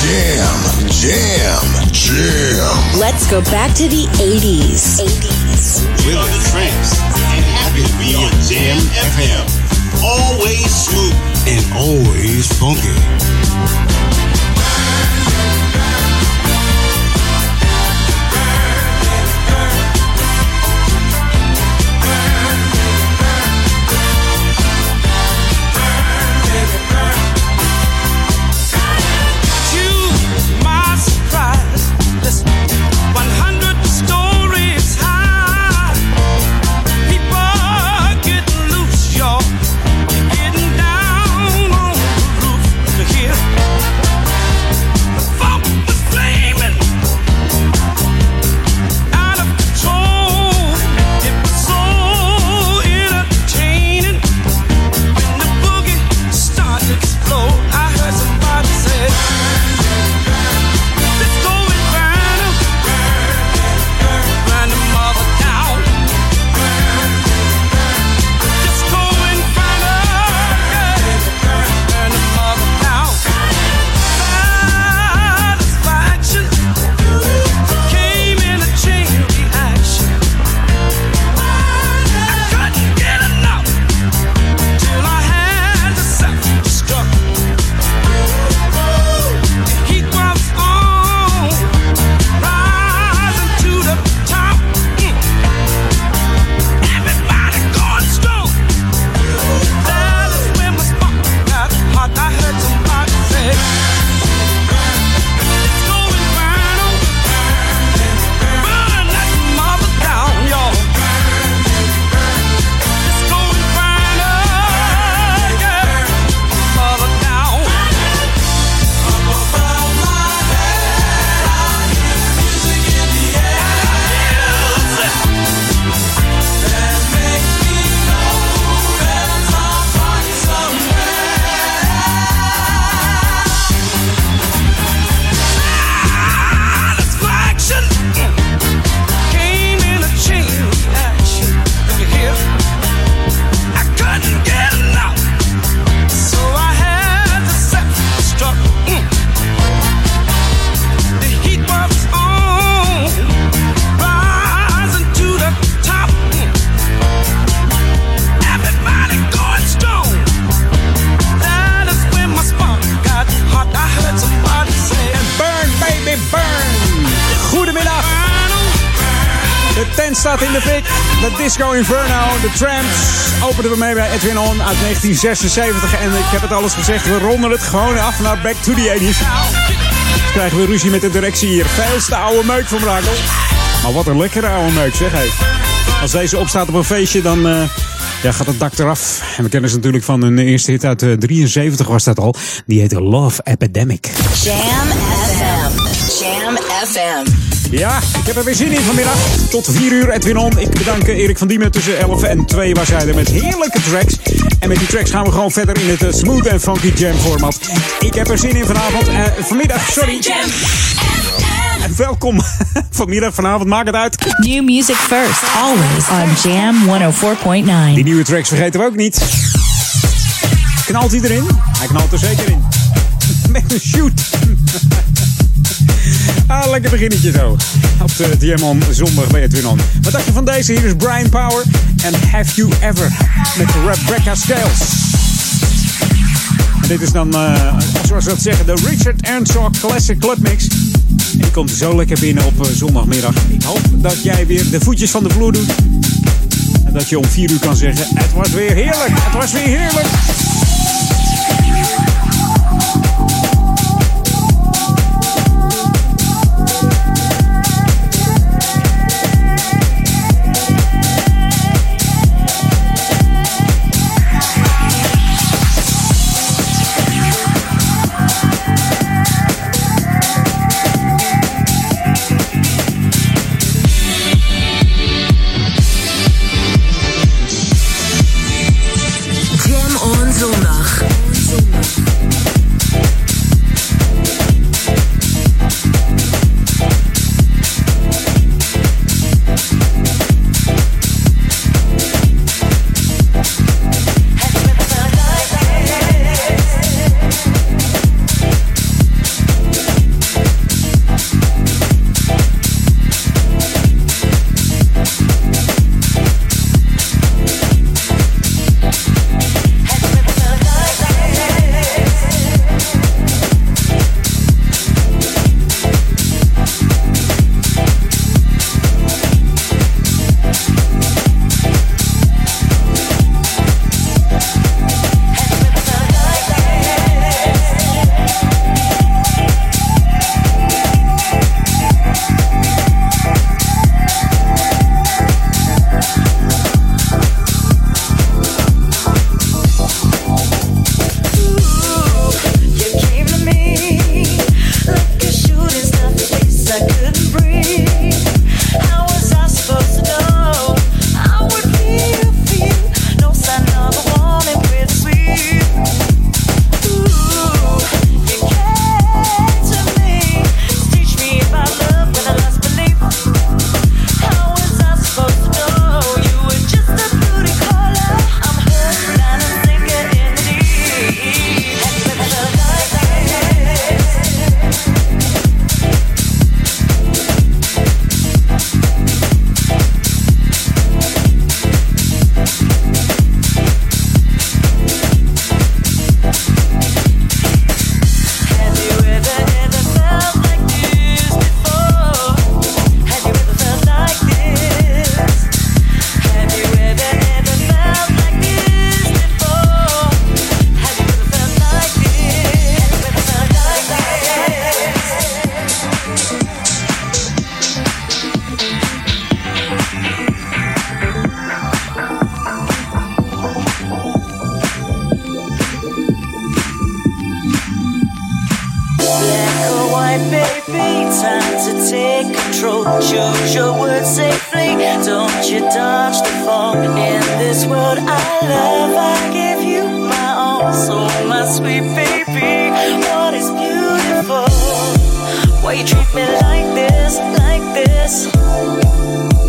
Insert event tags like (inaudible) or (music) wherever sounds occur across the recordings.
Jam, jam, jam. Let's go back to the 80s. 80s. We're the Tramps, and happy to be on Jam FM. Always smooth and always funky. Disco Inferno, de Tramps. Openen we mee bij Edwin On uit 1976. En ik heb het alles gezegd, we ronden het gewoon af naar Back to the 80s. Dus krijgen we ruzie met de directie hier. Veelste oude meuk van Brakel. Maar wat een lekkere oude meuk, zeg hé. Als deze opstaat op een feestje, dan eh, ja, gaat het dak eraf. En we kennen ze natuurlijk van hun eerste hit uit eh, 73 was dat al. Die heette Love Epidemic. Jam FM. Jam FM. Ja, ik heb er weer zin in vanmiddag. Tot 4 uur, Edwin On. Ik bedank eh, Erik van Diemen. Tussen 11 en 2 was hij er met heerlijke tracks. En met die tracks gaan we gewoon verder in het eh, smooth en funky jam format. Ik heb er zin in vanavond. eh, vanmiddag, sorry. En welkom (laughs) vanmiddag, vanavond, maak het uit. New music first, always on Jam 104.9. Die nieuwe tracks vergeten we ook niet. Knalt hij erin? Hij knalt er zeker in. (laughs) Met een shoot. (laughs) Ah, lekker beginnetje zo. Op de Diamond zondag bij Edwin On. Wat dacht je van deze? Hier is Brian Power en Have You Ever met Rebecca Scales. En dit is dan, eh, zoals we dat zeggen, de Richard Earnshaw Classic Club Mix. En die komt zo lekker binnen op eh, zondagmiddag. Ik hoop dat jij weer de voetjes van de vloer doet. En dat je om 4 uur kan zeggen: Het was weer heerlijk, het was weer heerlijk.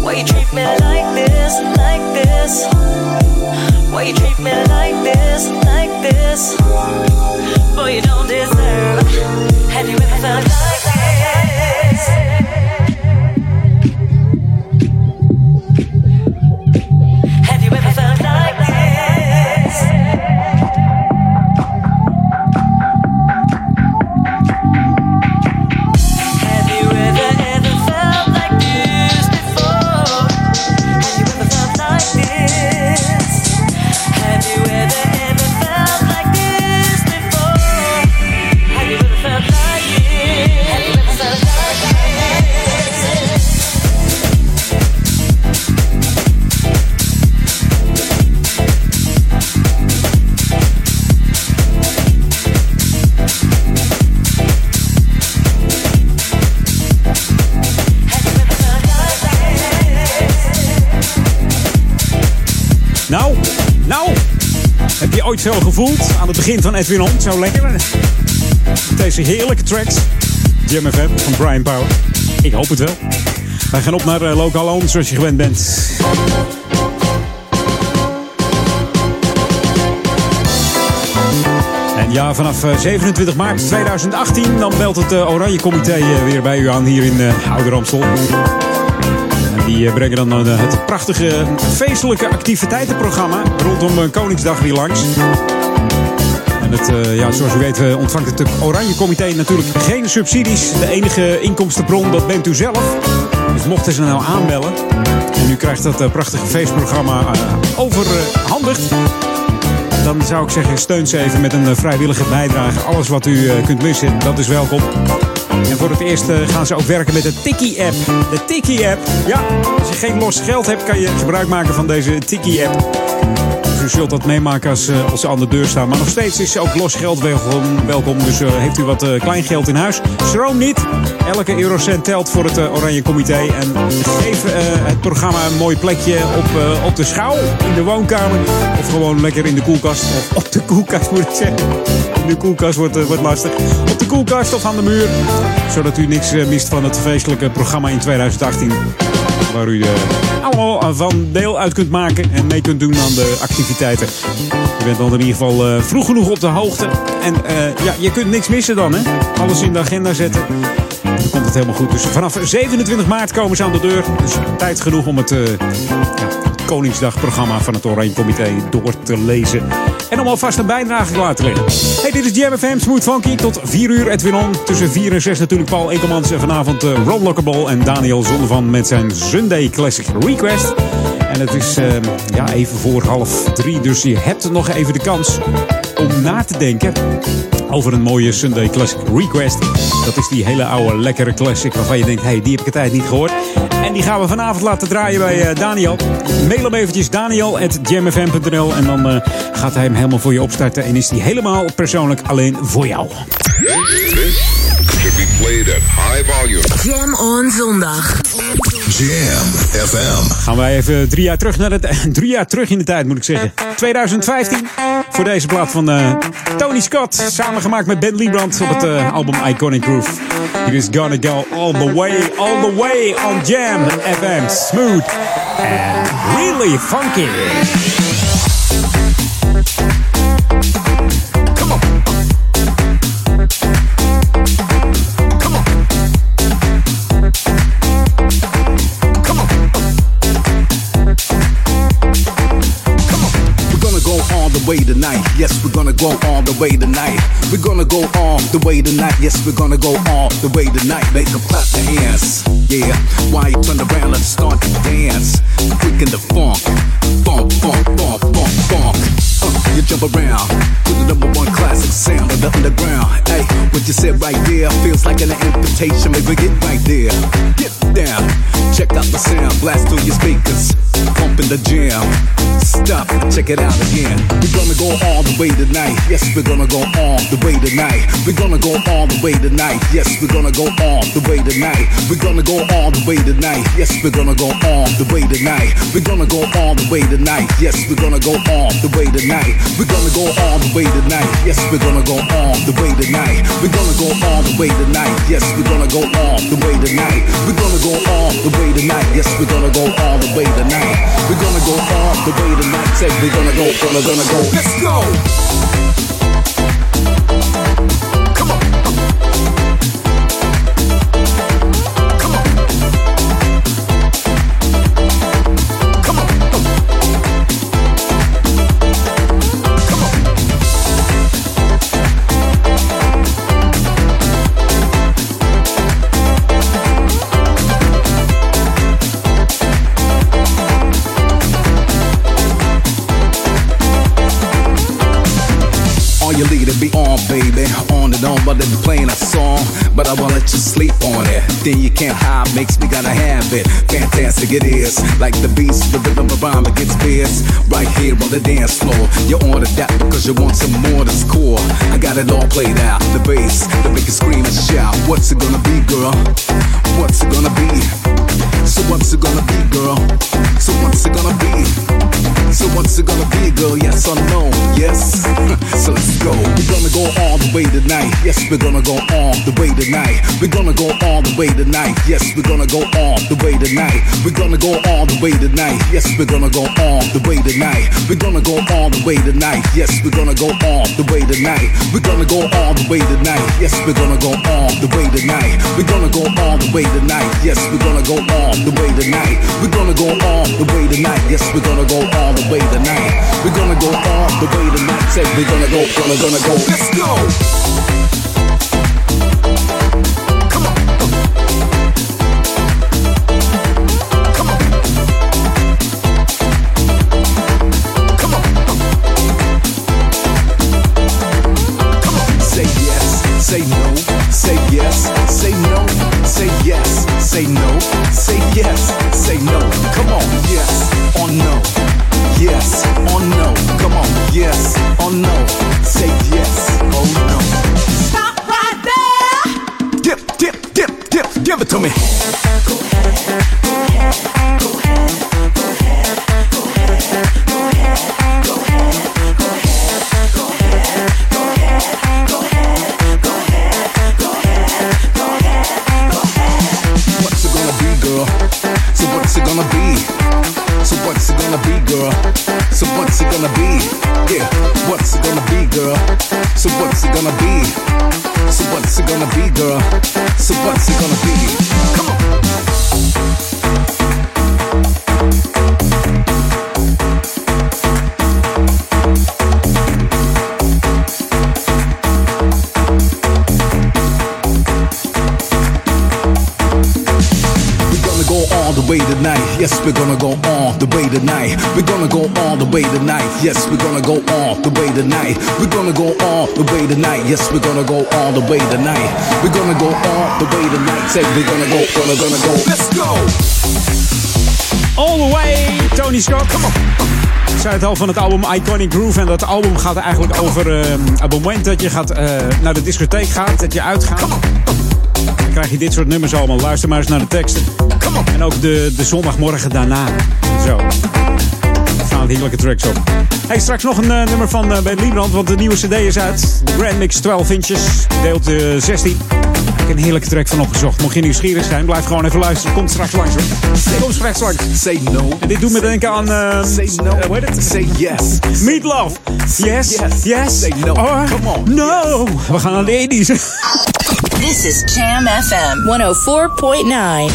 Boy, you treat me like this, like this? Why you treat me like this, like this? Well, you don't deserve. Have you ever felt like ooit zo gevoeld aan het begin van Edwin On? Zo lekker. Deze heerlijke tracks. Jam FM van Brian Power. Ik hoop het wel. Wij gaan op naar uh, Local On, zoals je gewend bent. En ja, vanaf eh, 27 maart 2018 dan belt het eh, Oranje Comité eh, weer bij u aan hier in Oude Ramstel. En die eh, brengen dan eh, het prachtige feestelijke activiteitenprogramma rondom eh, Koningsdag weer langs. En het, ja, zoals u weet ontvangt het Oranje Comité natuurlijk geen subsidies. De enige inkomstenbron, dat bent u zelf. Dus mochten ze nou aanbellen en u krijgt dat prachtige feestprogramma overhandigd, dan zou ik zeggen steun ze even met een vrijwillige bijdrage. Alles wat u kunt missen, dat is welkom. En voor het eerst eh, gaan ze ook werken met de Tiki-app. De Tiki-app, ja, als je geen los geld hebt, kan je gebruik maken van deze Tiki-app. U zult dat meemaken als, eh, als ze aan de deur staan. Maar nog steeds is ook los geld welkom. welkom. Dus eh, heeft u wat eh, klein geld in huis, schroom niet. Elke eurocent telt voor het Oranje Comité. En geef het programma een mooi plekje op, op de schouw, in de woonkamer. Of gewoon lekker in de koelkast. Of op de koelkast moet ik zeggen. In de koelkast wordt, wordt lastig. Op de koelkast of aan de muur. Zodat u niks mist van het feestelijke programma in 2018 waar u eh, allemaal van deel uit kunt maken en mee kunt doen aan de activiteiten. Je bent dan in ieder geval eh, vroeg genoeg op de hoogte. En eh, ja, je kunt niks missen dan, hè? Alles in de agenda zetten. Komt het helemaal goed. Dus vanaf 27 maart komen ze aan de deur. Dus tijd genoeg om het, ja, het Koningsdagprogramma van het Oranje Comité door te lezen. En om alvast een bijdrage klaar te leggen. Hey, dit is Jam FM, Smooth Funky. Tot 4 uur Edwin On. Tussen 4 en 6 natuurlijk Paul Ekelmans. En vanavond uh, Rob Lockable en Daniel Zonnevan met zijn Sunday Classic Request. En het is eh, ja, even voor half drie. Dus je hebt nog even de kans om na te denken over een mooie Sunday Classic Request. Dat is die hele oude lekkere classic waarvan je denkt, hey, die heb ik een tijd niet gehoord. En die gaan we vanavond laten draaien bij eh, Daniel. Mail hem eventjes daniel.jamfm.nl en dan eh, gaat hij hem helemaal voor je opstarten. En is die helemaal persoonlijk alleen voor jou. Should be played at high volume. Jam on zondag. Jam FM. Gaan wij even drie jaar terug, naar de, (laughs) drie jaar terug in de tijd, moet ik zeggen. 2015. Voor deze plaat van eh, Tony Scott. Samengemaakt met Ben Liebrand op het eh, album Iconic Groove. Hier is Gonna Go All The Way, All The Way on Jam FM. Smooth and really funky. Way tonight. Yes, we're gonna go all the way tonight. We're gonna go all the way tonight. Yes, we're gonna go all the way tonight. Make them clap their hands. Yeah, why you turn around and start to dance? Freaking the funk. Funk, funk, funk, funk, funk. You jump around to the number one classic sound of the underground. Hey, what you said right there feels like an invitation. Maybe get right there. Get down. Check out the sound. Blast through your speakers. Pump in the jam. Stop. Check it out again. We're gonna go all the way tonight. Yes, we're gonna go all the way tonight. We're gonna go all the way tonight. Yes, we're gonna go all the way tonight. We're gonna go all the way tonight. Yes, we're gonna go all the way tonight. We're gonna go all the way tonight. Yes, we're gonna go all the way tonight. We're gonna go all the way tonight. Yes, we're gonna go all the way tonight. We're gonna go all the way tonight. Yes, we're gonna go all the way tonight. We're gonna go all the way tonight. Yes, we're gonna go all the way tonight. We're gonna go all the way tonight. Say we're gonna go, gonna, gonna go. Let's go. But they playing a song. But I won't let you sleep on it. Then you can't hide, makes me gotta have it. Fantastic it is. Like the beast, the rhythm of rhyme that gets fierce. Right here on the dance floor. You ordered that because you want some more to score. I got it all played out. The bass, the biggest scream and shout. What's it gonna be, girl? What's it gonna be? So what's it gonna be, girl? So what's it gonna be? So what's it gonna be, girl? Yes or no? Yes. so let's go. We're gonna go all the way tonight. Yes, we're gonna go all the way tonight. We're gonna go all the way tonight. Yes, we're gonna go all the way tonight. We're gonna go all the way tonight. Yes, we're gonna go all the way tonight. We're gonna go all the way tonight. Yes, we're gonna go all the way tonight. We're gonna go all the way tonight. Yes, we're gonna go all the way tonight. We're gonna go all the way tonight. Yes, we're gonna go all the way tonight. We're gonna go all the way tonight. Yes, we're gonna go all the way tonight. We're gonna go all the way tonight. Say we're gonna go, gonna, gonna go. Let's go. We're gonna go all the way tonight. We're gonna go all the way tonight. Yes, we're gonna go all the way tonight. We're gonna go all the way tonight. Yes, we're gonna go all the way tonight. We're gonna go all the way tonight. Say we're gonna go, gonna, gonna go. Let's go. All the way, Tony Scott. Come on. Ik zei het al van het album Iconic Groove. En dat album gaat eigenlijk over eh, het moment dat je gaat, eh, naar de discotheek gaat, dat je uitgaat. Dan krijg je dit soort nummers allemaal. Luister maar eens naar de teksten. En ook de, de zondagmorgen daarna. Zo. Er staan heerlijke tracks op. Hey, straks nog een eh, nummer van uh, Ben Liebrand, want de nieuwe CD is uit. De Grand Mix 12 inches, deel 16. Ik heb een heerlijke track van opgezocht. Mocht je nieuwsgierig zijn, blijf gewoon even luisteren. Komt straks langs hoor. Komt straks langs. Say no. En dit doet me denken aan... Uh, Say no. hoe heet het? Say yes. Meatloaf. Yes. Yes. Yes. Say no. Or Come on. No. We gaan naar de 80s. This is Jam FM 104.9.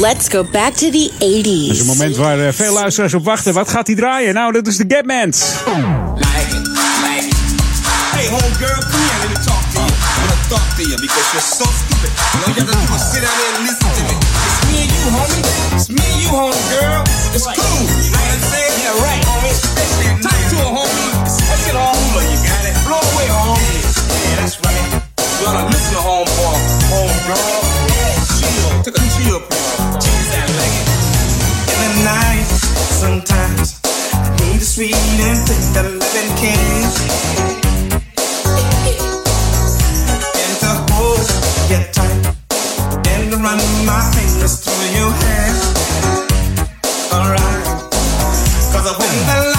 Let's go back to the 80s. Dat is een moment waar uh, veel luisteraars op wachten. Wat gaat hij draaien? Nou, dat is de Gapmans. Like it, like it. Hey, homegirl, come here, let me talk to you. I wanna talk to you because you're so stupid. You know, you have to do is sit down there and listen to me. It's me and you, homie. It's me and you, homegirl. It's cool. You know what I'm saying? Yeah, right, homie. Talk to a homie. Especially a home. You to listen to homeboy, homegirl. Chill. Took a chill pill. That. In the night, sometimes I need a sweet and tender loving kiss. And to hold you tight and run my fingers through your hair. Alright. Cause when the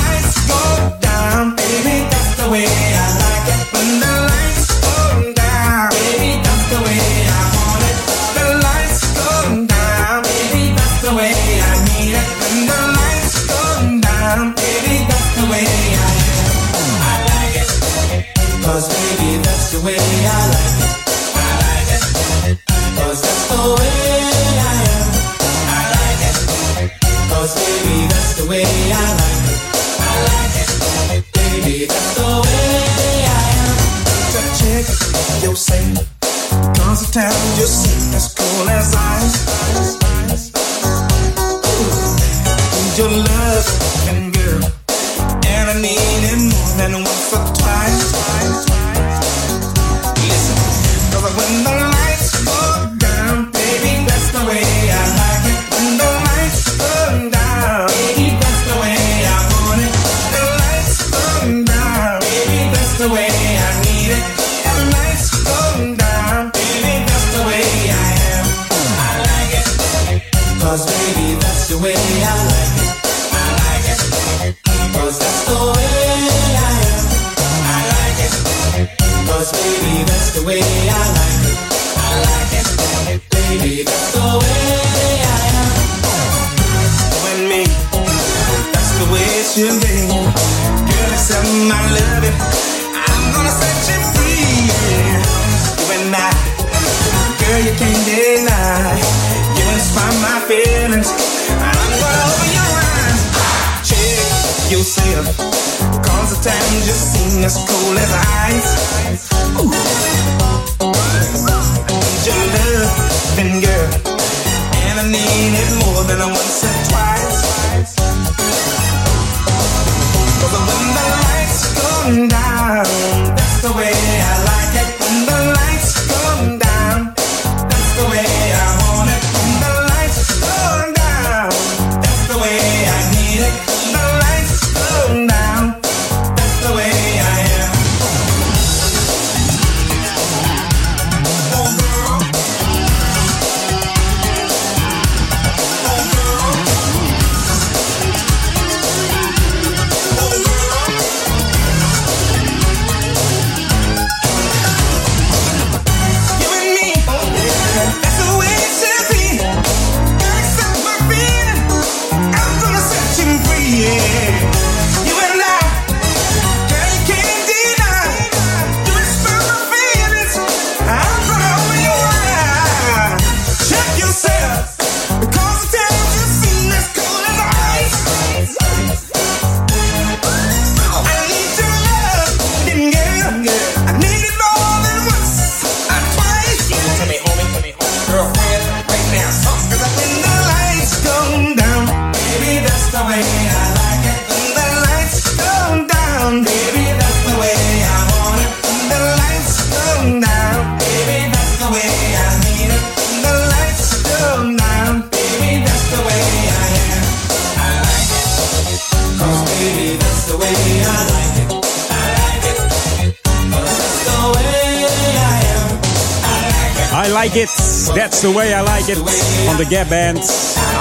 That's the way I like it. Van de Gap Band.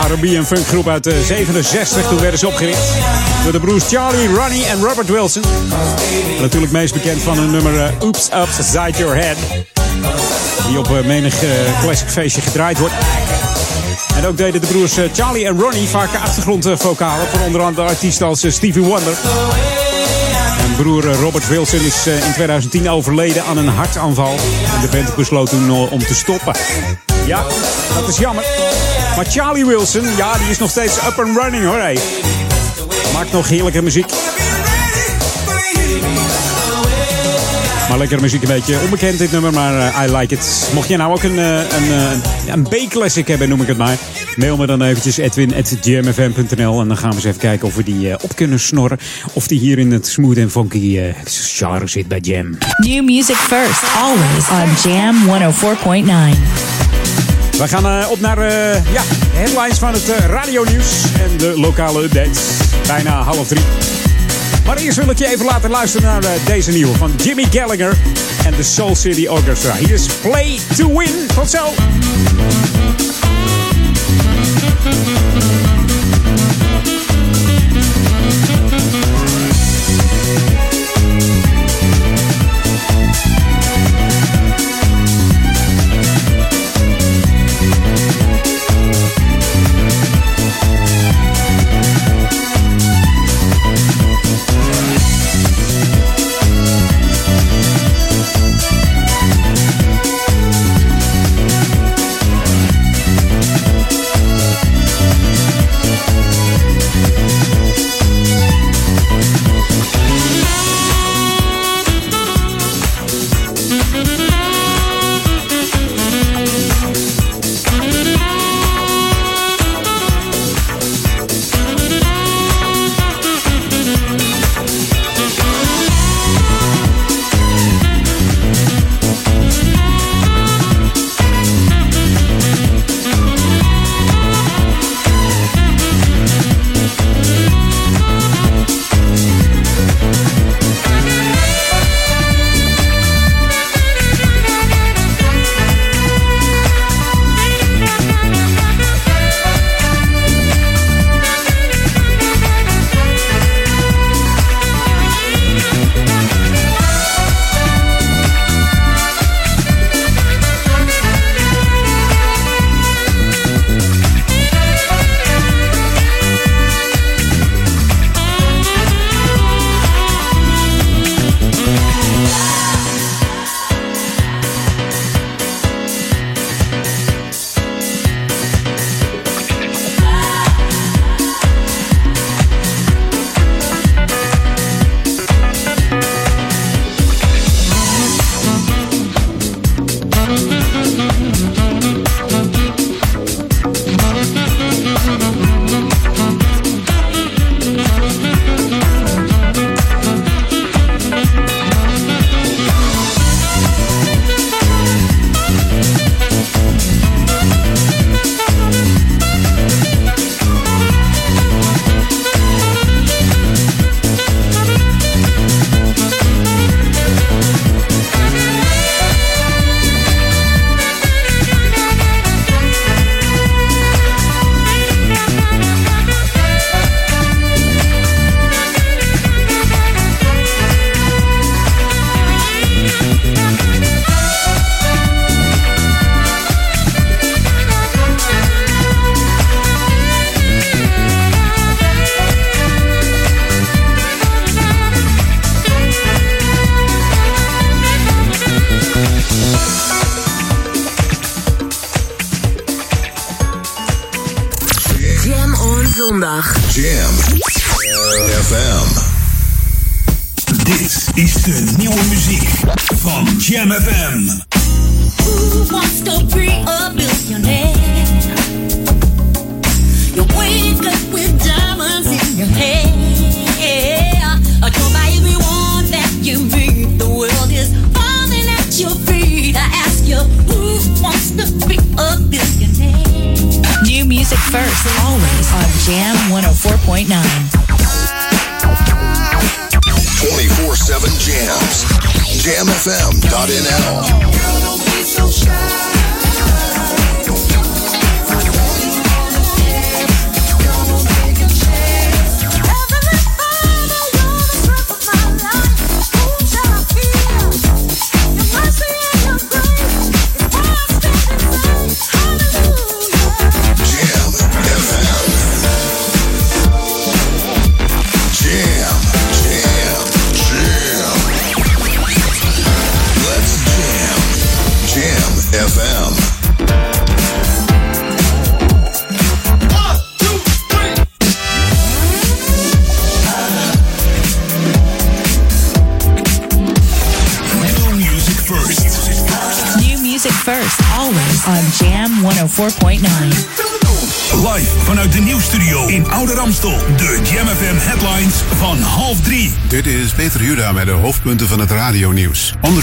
R&B en funkgroep uit de 67. Toen werden ze opgericht. Door de broers Charlie, Ronnie en Robert Wilson. Natuurlijk meest bekend van hun nummer eh, Oops Upside Your Head. Die op eh, menig eh, classic feestje gedraaid wordt. En ook deden de broers Charlie en Ronnie vaak achtergrondvocalen. Voor onder andere artiesten als Stevie Wonder. Broer Robert Wilson is in 2010 overleden aan een hartaanval. En de band besloot toen om te stoppen. Ja, dat is jammer. Maar Charlie Wilson, ja, die is nog steeds up and running hoor. Hey. Maakt nog heerlijke muziek. Maar lekkere muziek, een beetje onbekend dit nummer, maar eh, I like it. Mocht je nou ook een, eh, een, eh, een B-classic hebben, noem ik het maar. Mail me dan eventjes edwin.gmfm.nl en dan gaan we eens even kijken of we die op kunnen snorren. Of die hier in het smooth en funky genre zit bij Jam. New music first, always on Jam 104.9. We gaan eh, op naar eh, ja, headlines van het uh, radionieuws en de lokale updates. Bijna half drie. Maar eerst wil ik je even laten luisteren naar deze nieuwe van Jimmy Gallagher en de Soul City Orchestra. Hier is Play to Win. Tot zo!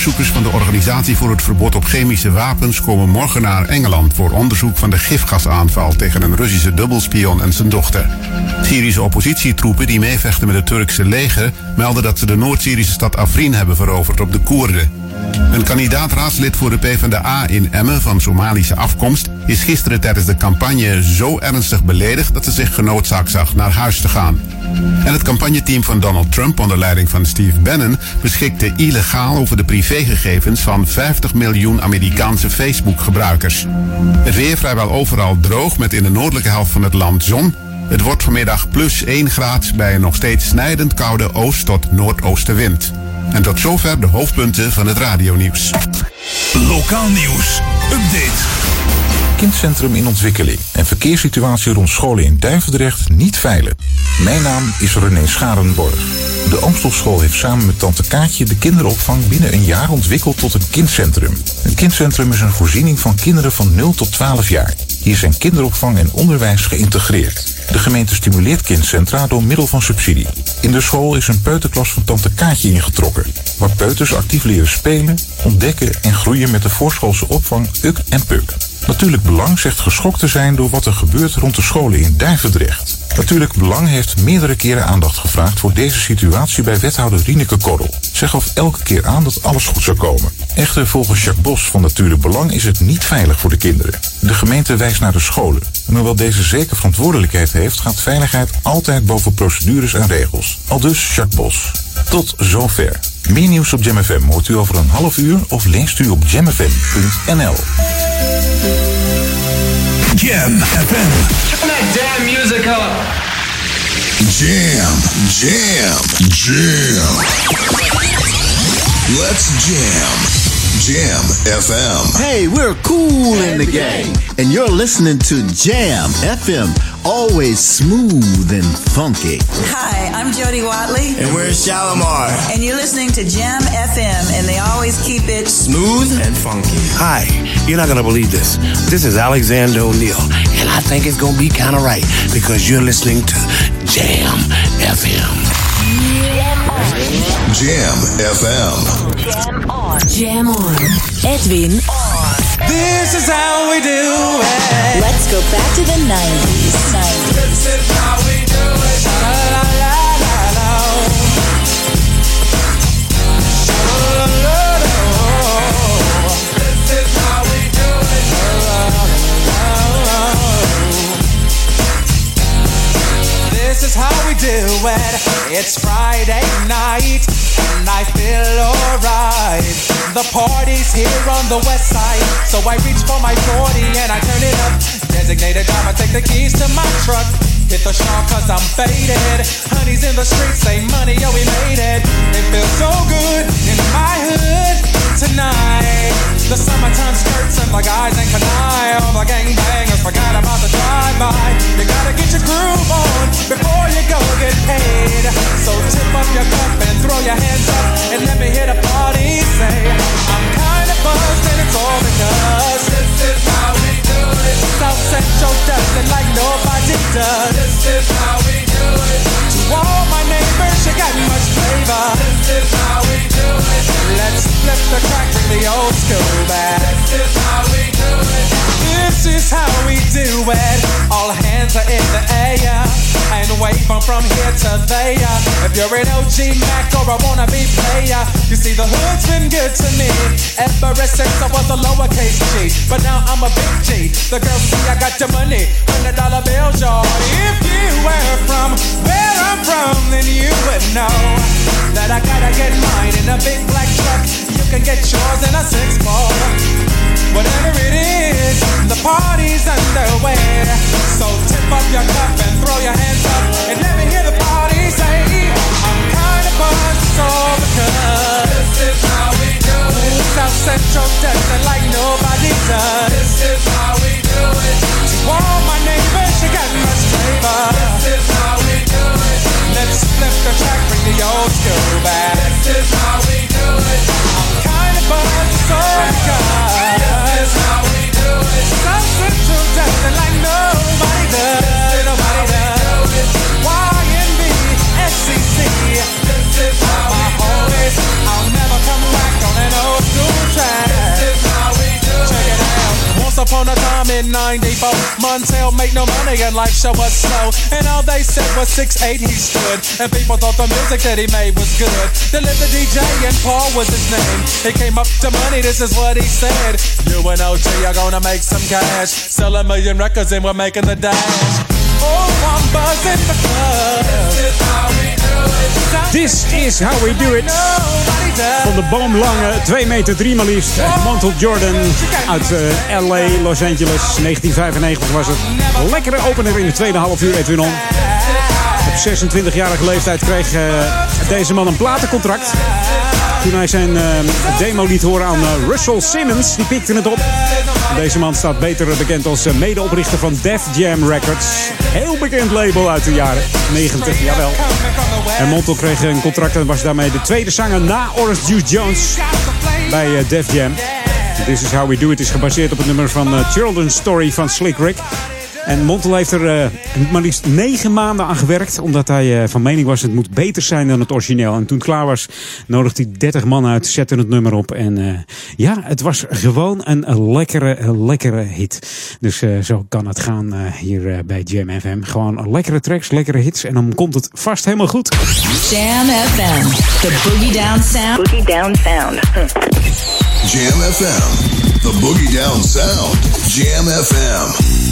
Onderzoekers van de Organisatie voor het Verbod op Chemische Wapens komen morgen naar Engeland voor onderzoek van de gifgasaanval tegen een Russische dubbelspion en zijn dochter. Syrische oppositietroepen die meevechten met het Turkse leger melden dat ze de Noord-Syrische stad Afrin hebben veroverd op de Koerden. Een kandidaat-raadslid voor de PvdA in Emmen van Somalische afkomst is gisteren tijdens de campagne zo ernstig beledigd dat ze zich genoodzaakt zag naar huis te gaan. En het campagneteam van Donald Trump onder leiding van Steve Bannon beschikte illegaal over de privégegevens van 50 miljoen Amerikaanse Facebook-gebruikers. Het weer vrijwel overal droog met in de noordelijke helft van het land zon. Het wordt vanmiddag plus 1 graad bij een nog steeds snijdend koude oost- tot noordoostenwind. En tot zover de hoofdpunten van het radionieuws. Lokaal nieuws. Update. Kindcentrum in ontwikkeling en verkeerssituatie rond scholen in Duivendrecht niet veilig. Mijn naam is René Scharenborg. De Amstelschool heeft samen met tante Kaatje de kinderopvang binnen een jaar ontwikkeld tot een kindcentrum. Een kindcentrum is een voorziening van kinderen van 0 tot 12 jaar. Hier zijn kinderopvang en onderwijs geïntegreerd. De gemeente stimuleert kindcentra door middel van subsidie. In de school is een peuterklas van tante Kaatje ingetrokken, waar peuters actief leren spelen, ontdekken en groeien met de voorschoolse opvang UK en PUK. Natuurlijk Belang zegt geschokt te zijn door wat er gebeurt rond de scholen in Duivendrecht. Natuurlijk Belang heeft meerdere keren aandacht gevraagd voor deze situatie bij wethouder Rieneke Korrel. Zij gaf elke keer aan dat alles goed zou komen. Echter, volgens Jacques Bos van Natuurlijk Belang is het niet veilig voor de kinderen. De gemeente wijst naar de scholen. En hoewel deze zeker verantwoordelijkheid heeft, gaat veiligheid altijd boven procedures en regels. Al dus Jacques Bos. Tot zover. Meer nieuws op JamFM hoort u over een half uur of leest u op jamfm.nl. Jam FM. Turn that damn music up. Jam, jam, jam. Let's jam. Jam FM. Hey, we're cool in the game, and you're listening to Jam FM, always smooth and funky. Hi, I'm Jody Watley. And we're Shalimar. And you're listening to Jam FM, and they always keep it Smooth and funky. Hi, you're not gonna believe this. This is Alexander O'Neill, and I think it's gonna be kind of right because you're listening to Jam FM. Jam FM. Jam on. Jam on. Edwin on. This is how we do it. Let's go back to the 90s. 90s. This is how we do it. This is how we do it. It's Friday night, and I feel alright. The party's here on the west side, so I reach for my 40 and I turn it up. Designated driver, take the keys to my truck. Hit the shop cause I'm faded. Honey's in the streets, say money, yo, we made it. It feels so good in my hood tonight. The summertime skirts and the guys ain't canine. All the gangbangers forgot about the drive-by. You gotta get your groove on before you go get paid. So tip up your cup and throw your hands up and let me hear the party say, I'm kinda buzzed and it's all because this is how we do it. South Central does it like nobody does. This is how we do it. To all my neighbors, you got much flavor. This is how we do it. Let's flip the crack, bring the old school back. This is how we do it. This is how we do it. All hands are in the air and wave from here to there. If you're an OG Mac or a wannabe player. way. Uh, you see, the hood's been good to me ever since I was a lowercase G. But now I'm a big G. The girls see I got your money, hundred dollar bills, y'all. If you were from where I'm from, then you would know that I gotta get mine in a big black truck. You can get yours in a six four. Whatever it is, the party's underway. So tip up your cup and throw your hands up and let me hear the party say, I'm kind of buzzed, so because this is how we do it. South Central dancing like nobody does. This is how we do it. Track, bring the old school back. This is how we in 94, Montel made no money and life show was slow. And all they said was 6'8 he stood. And people thought the music that he made was good. Delivered DJ and Paul was his name. He came up to money, this is what he said. You and OG are gonna make some cash. Sell a million records and we're making the dash. This is how we do it. This is how we do it. Van de boomlange 2 meter 3 maar liefst. Montel Jordan uit eh, LA, Los Angeles. 1995 was het. Lekkere opener in de tweede half uur, Edwin On. Op 26-jarige leeftijd kreeg eh, deze man een platencontract. Toen hij zijn eh, demo liet horen aan eh, Russell Simmons, die pikte het op. Deze man staat beter bekend als eh, medeoprichter van Def Jam Records. Heel bekend label uit de jaren 90, jawel. En Montel kreeg een contract en was daarmee de tweede zanger na Orange Juice Jones bij Def Jam. This is How We Do It is gebaseerd op het nummer van Children's Story van Slick Rick. En Montel heeft er eh, maar liefst negen maanden aan gewerkt. Omdat hij eh, van mening was het moet beter zijn dan het origineel. En toen het klaar was, nodigde hij 30 man uit, zette het nummer op. En eh, ja, het was gewoon een lekkere, lekkere hit. Dus eh, zo kan het gaan eh, hier bij Jam FM. Gewoon lekkere tracks, lekkere hits. En dan komt het vast helemaal goed. Jam FM, the boogie down sound. Boogie down sound. Jam FM. The Boogie Down Sound. Jam FM.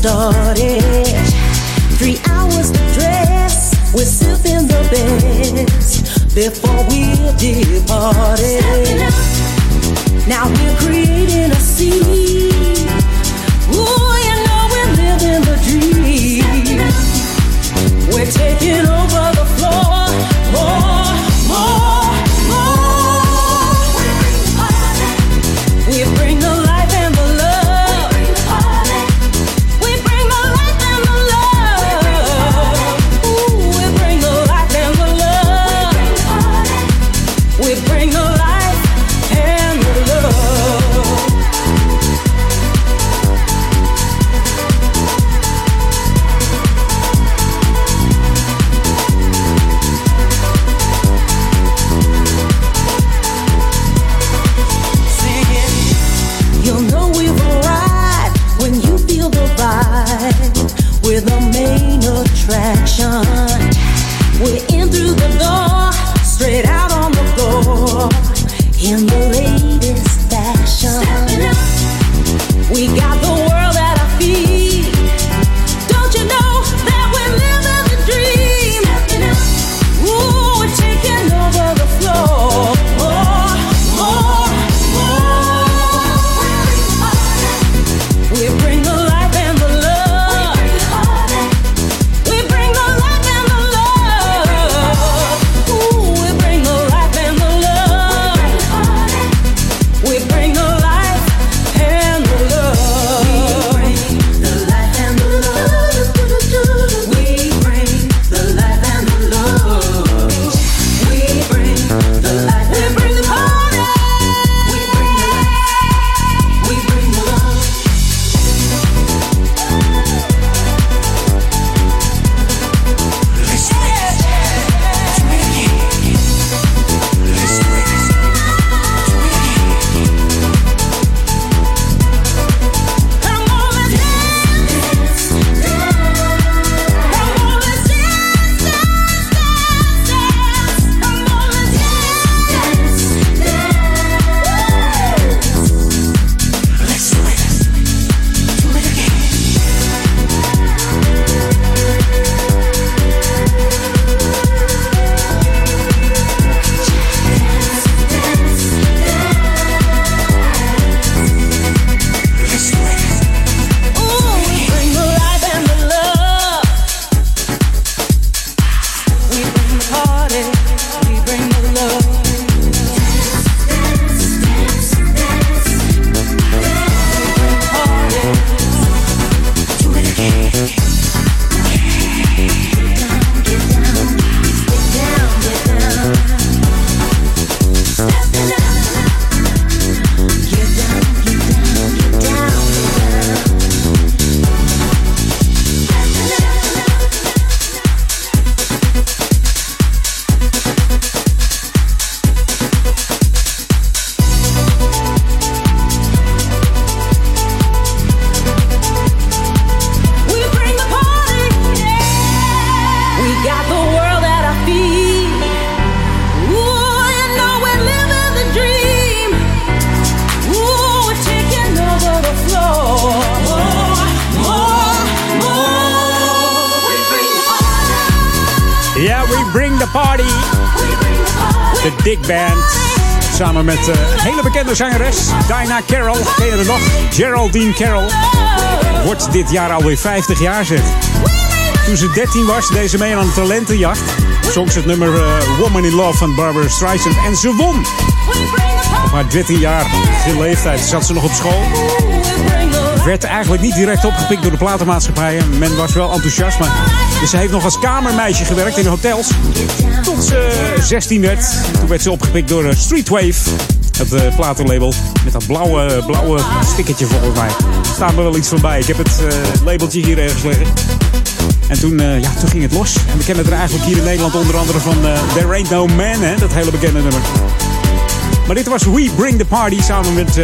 Started. Three hours to dress, we're sipping the best before we depart. Now we're creating a scene. Ooh, you know we're living the dream. We're taking over Geraldine Carroll. Wordt dit jaar alweer 50 jaar zeg. Toen ze 13 was, deze mee aan een talentenjacht. Zong ze het nummer uh, Woman in Love van Barbara Streisand. En ze won. Op haar 13 jaar leeftijd zat ze nog op school. Werd eigenlijk niet direct opgepikt door de platenmaatschappijen. Men was wel enthousiast, maar dus ze heeft nog als kamermeisje gewerkt in hotels. Tot ze 16 werd. Toen werd ze opgepikt door uh, Streetwave. Het uh, platenlabel. Dat blauwe, blauwe stickertje volgens mij. Staat me wel iets van bij. Ik heb het uh, labeltje hier ergens liggen. En toen, uh, ja, toen ging het los. En we kennen het er eigenlijk hier in Nederland onder andere van uh, There Ain't No Man, hè? dat hele bekende nummer. Maar dit was We Bring the Party samen met uh,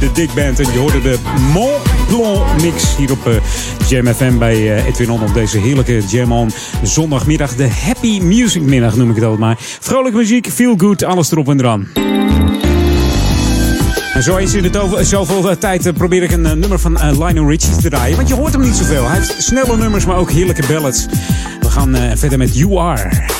de Dick Band. En je hoorde de Mont Blanc mix hier op Jam FM bij Edwin On op deze heerlijke Jam On zondagmiddag. De Happy Music middag noem ik het altijd maar. Vrolijke muziek, feel good, alles erop en eraan. Zo eens in het over, zoveel tijd probeer ik een nummer van Lionel Richie te draaien. Want je hoort hem niet zoveel. Hij heeft snelle nummers, maar ook heerlijke ballads. We gaan verder met You Are.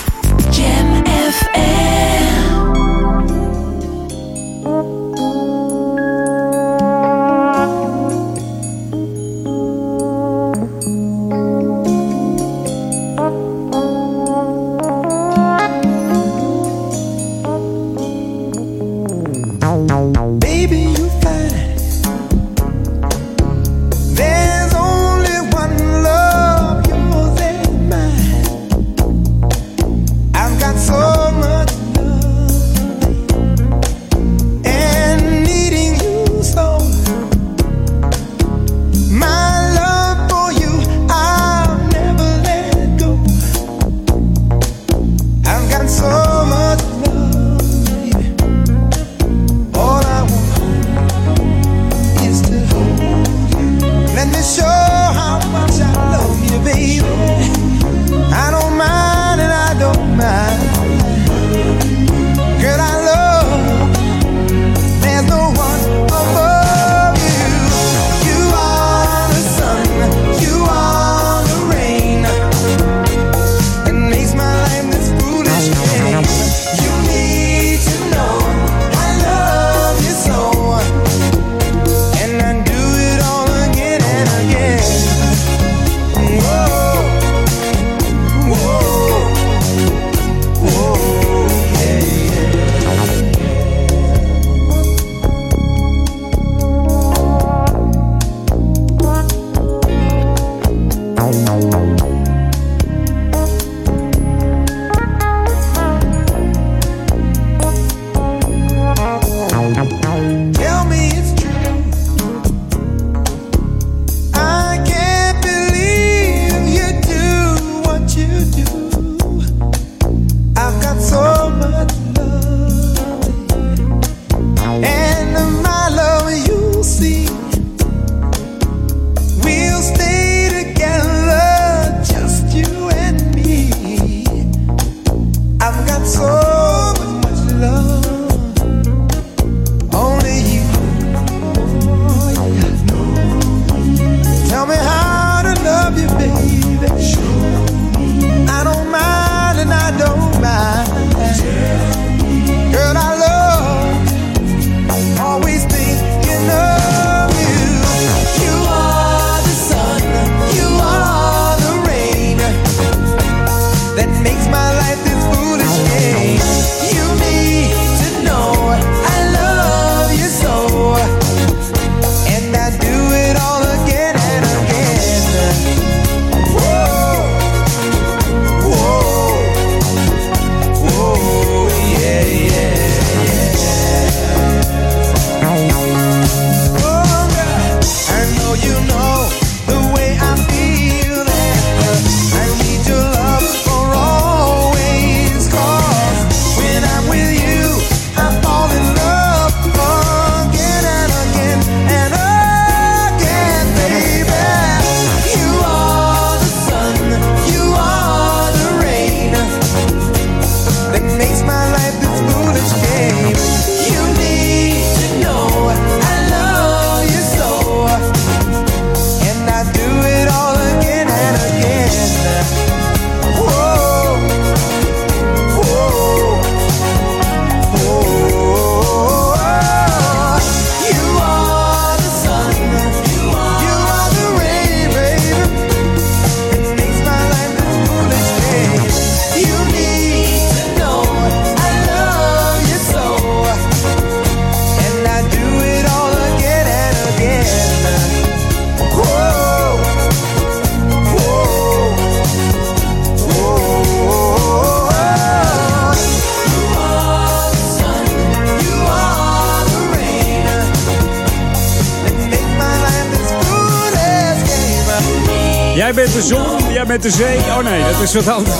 De zee. Oh nee, dat is wat anders.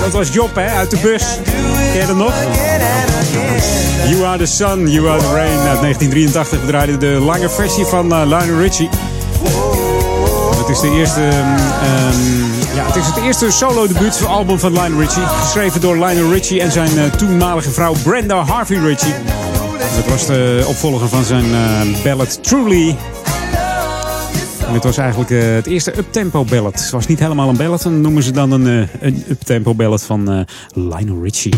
Dat was Job, hè, uit de bus. Ken dat nog? You Are The Sun, You Are The Rain uit 1983. We draaiden de lange versie van uh, Lionel Richie. Het is, de eerste, um, ja, het is het eerste solo-debuutalbum van Lionel Richie. Geschreven door Lionel Richie en zijn uh, toenmalige vrouw Brenda Harvey Richie. Dat was de opvolger van zijn uh, ballad Truly. En het was eigenlijk uh, het eerste uptempo ballad. Het was niet helemaal een ballad, dan noemen ze dan een, uh, een uptempo ballad van uh, Lionel Richie.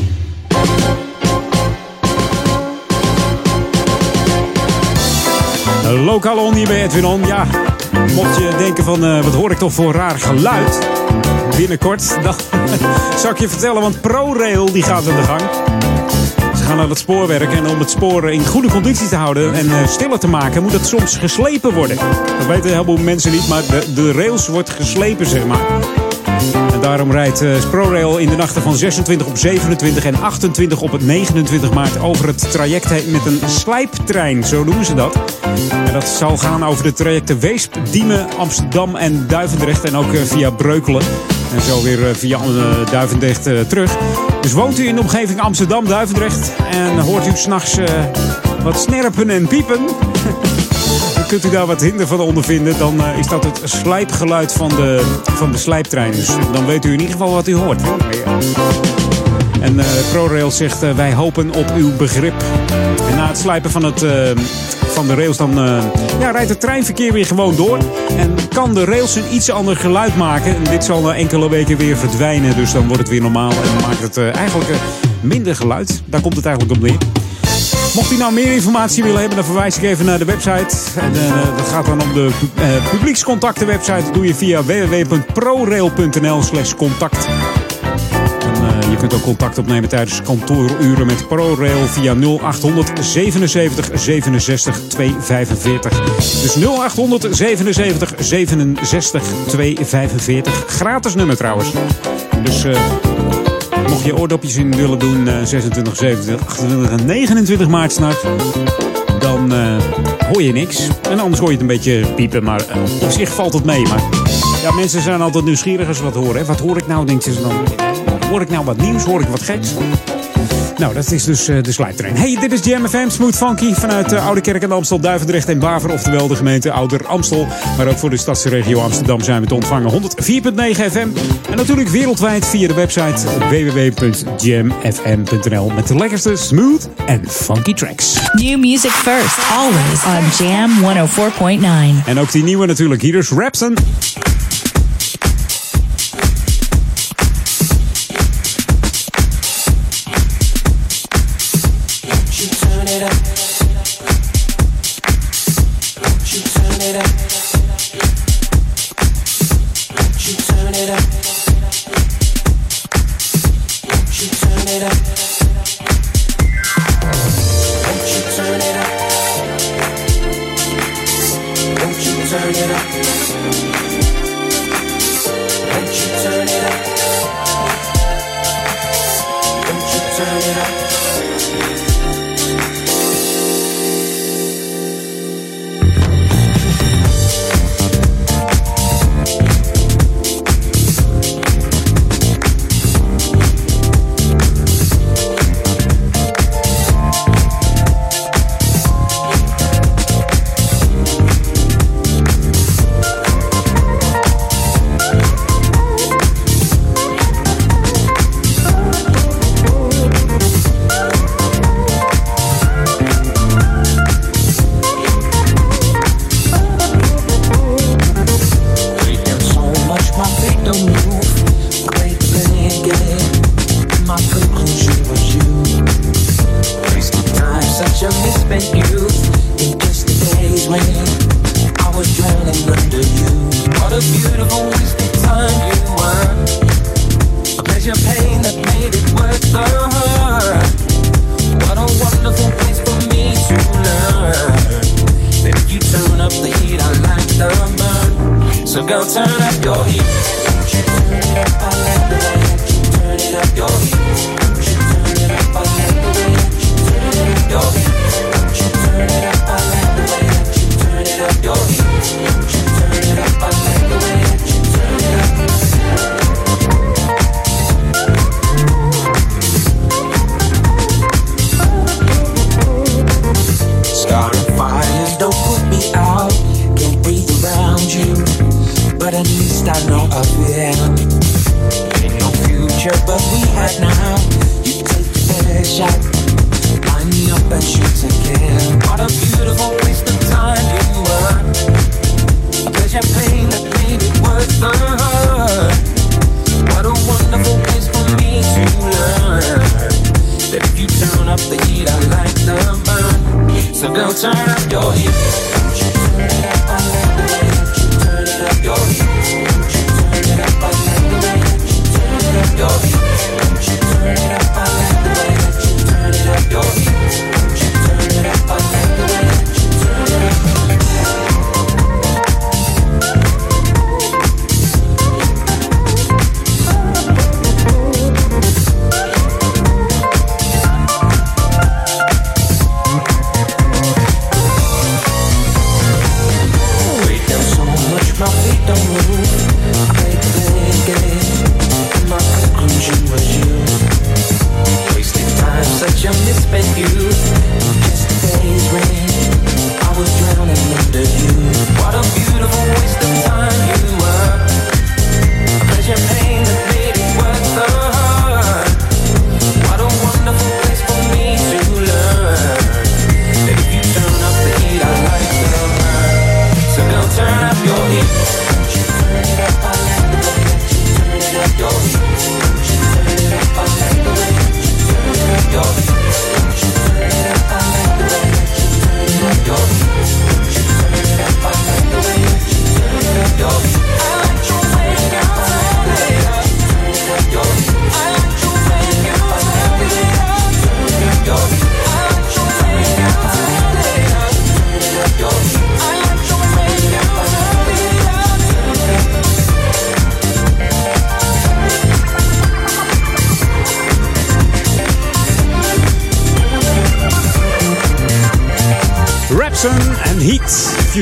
Lokaal on hier bij Edwin On. Ja, mocht je denken van wat hoor ik toch voor raar geluid binnenkort, (laughs) dan zal ik je vertellen, want ProRail die gaat aan de gang gaan naar het spoorwerk. En om het spoor in goede conditie te houden en uh, stiller te maken, moet het soms geslepen worden. Dat weten een heleboel mensen niet, maar de, de rails wordt geslepen, zeg maar. En daarom rijdt uh, in de nachten van 26 op 27 en 28 op het 29 maart over het traject met een slijptrein, zo noemen ze dat. En dat zal gaan over de trajecten Weesp, Diemen, Amsterdam en Duivendrecht en ook uh, via Breukelen. En zo weer via uh, Duivendrecht uh, terug. Dus woont u in de omgeving Amsterdam, Duivendrecht en hoort u s'nachts wat snerpen en piepen. (laughs) kunt u daar wat hinder van ondervinden. Dan is dat het slijpgeluid van de, van de slijptrein. Dus dan weet u in ieder geval wat u hoort. En uh, ProRail zegt wij hopen op uw begrip. Na het slijpen van het van de rails, dan uh, ja, rijdt het treinverkeer weer gewoon door. En kan de rails een iets ander geluid maken. En dit zal na enkele weken weer verdwijnen. Dus dan wordt het weer normaal en maakt het uh, eigenlijk uh, minder geluid. Daar komt het eigenlijk op neer. Mocht u nou meer informatie willen hebben, dan verwijs ik even naar de website. En, dat gaat dan om de publiekscontacten website. Dat doe je via www.prorail.nl slash contact. Je kunt ook contact opnemen tijdens kantooruren met ProRail via 0800 77 67 245. Dus 0800 77 67 245. Gratis nummer trouwens. Dus uh, mocht je oordopjes in willen doen uh, 26, 27, 28 en 29 maart. Dan uh, hoor je niks. En anders hoor je het een beetje piepen. Maar op zich valt het mee. Maar ja, mensen zijn altijd nieuwsgierig als ze wat horen. Hè? Wat hoor ik nou, denken ze dan? Hoor ik nou wat nieuws? Hoor ik wat geks? Nou, dat is dus uh, de slijptrein. Hey, dit is Jam FM, Smooth Funky vanuit uh, Oude Kerk en Amstel, Duivendrecht en Baver. Oftewel de gemeente Ouder Amstel. Maar ook voor de stadsregio Amsterdam zijn we te ontvangen. 104.9 FM. En natuurlijk wereldwijd via de website www.jamfm.nl. Met de lekkerste smooth en funky tracks. New music first, always on Jam 104.9. En ook die nieuwe natuurlijk. Hier is Rapson.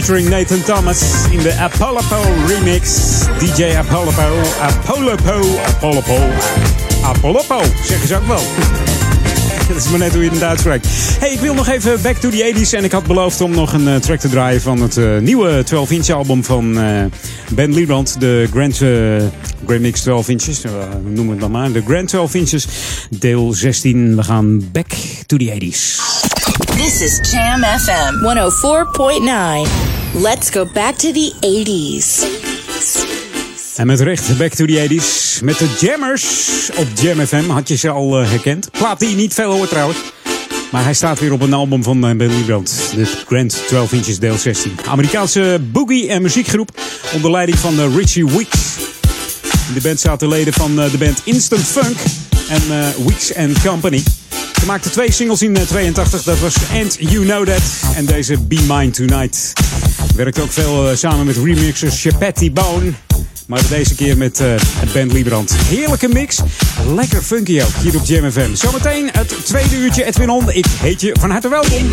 Featuring Nathan Thomas in de Apollopo remix. DJ Apollopo, Apollopo, Apollopo, Apollopo, zeggen ze ook wel. (laughs) Dat is maar net hoe je het uitspreekt. Hey, ik wil nog even back to the 80s. En ik had beloofd om nog een eh, track te draaien van het eh, nieuwe 12-inch album van eh, Ben Liebrand. De Grand, Grand Mix 12 inches. noemen het dan maar. De Grand 12 inches. Deel 16. We gaan back to the 80s. This is Jam FM 104.9. Let's go back to the 80s. En met recht, back to the 80s. Met de Jammers op Jam FM. Had je ze al eh, herkend? Plaat die niet veel hoort trouwens. Maar hij staat weer op een album van uh, Ben Liebrand. De Grand 12 Inches deel 16. Amerikaanse boogie- en muziekgroep. Onder leiding van eh, Richie Weeks. In de band zaten leden van eh, de band Instant Funk. En eh, Weeks and Company. Ze maakten twee singles in 82. Dat was And You Know That. En deze Be Mine Tonight. Werkte ook veel eh, samen met remixers Chapetti Bone. Maar deze keer met eh het band Liebrand. Heerlijke mix. Lekker funky ook hier op Jam FM. Zometeen het tweede uurtje Edwin On. Ik heet je van harte welkom.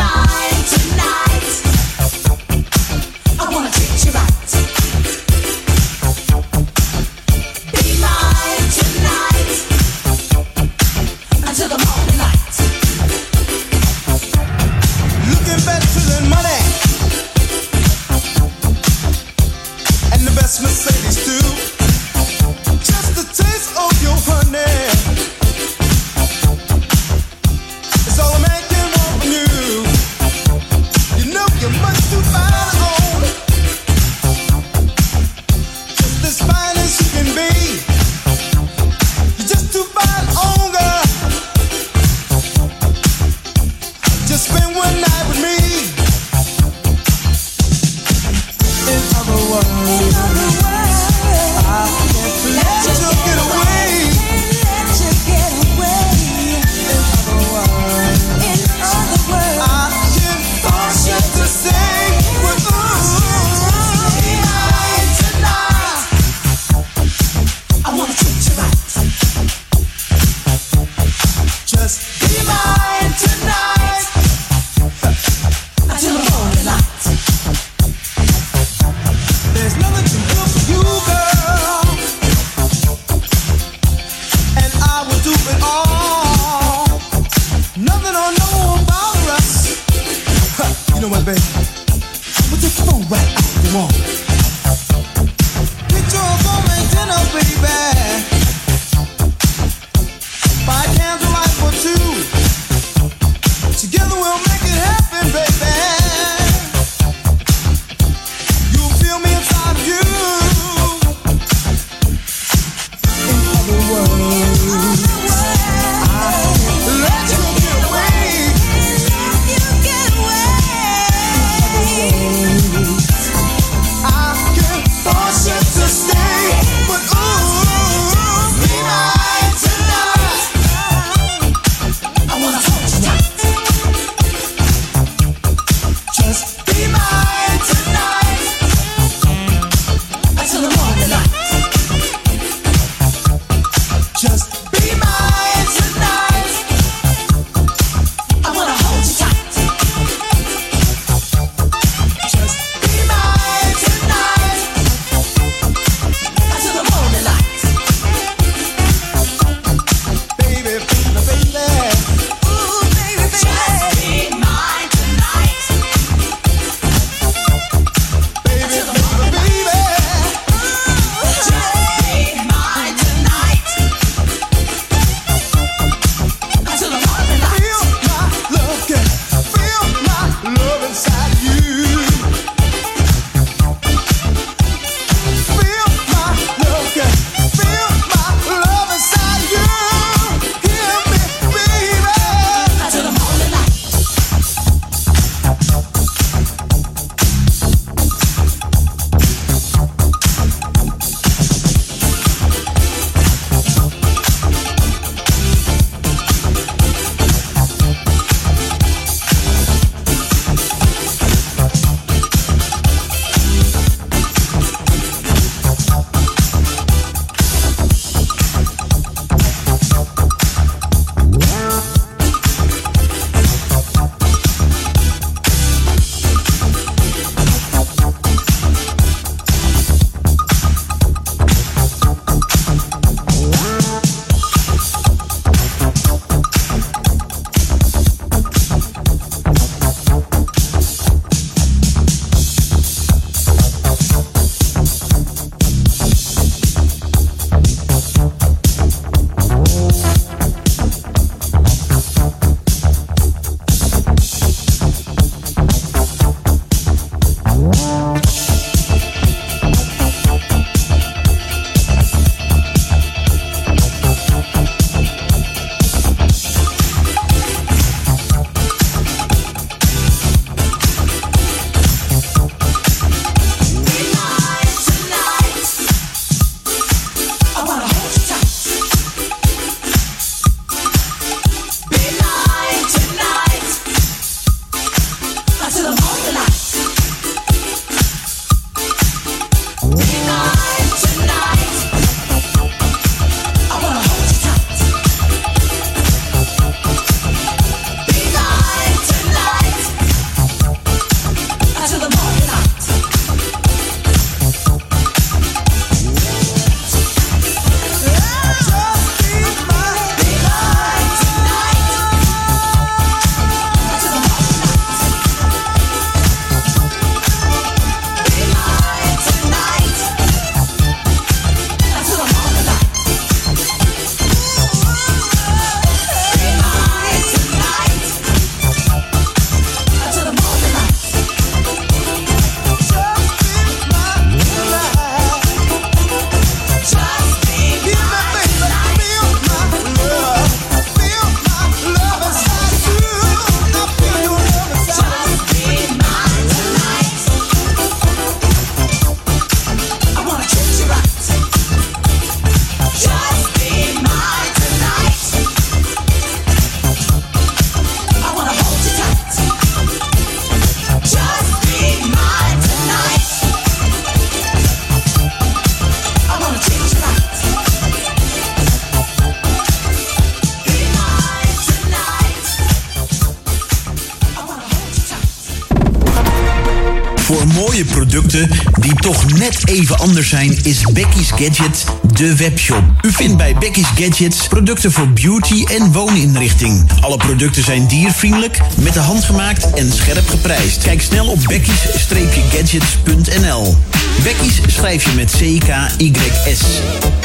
Anders zijn, is Becky's Gadget de webshop. U vindt bij Becky's Gadgets producten voor beauty en wooninrichting. Alle producten zijn diervriendelijk, met de hand gemaakt en scherp geprijsd. Kijk snel op becky's-gadgets.nl. Becky's schrijf je met C-K-Y-S.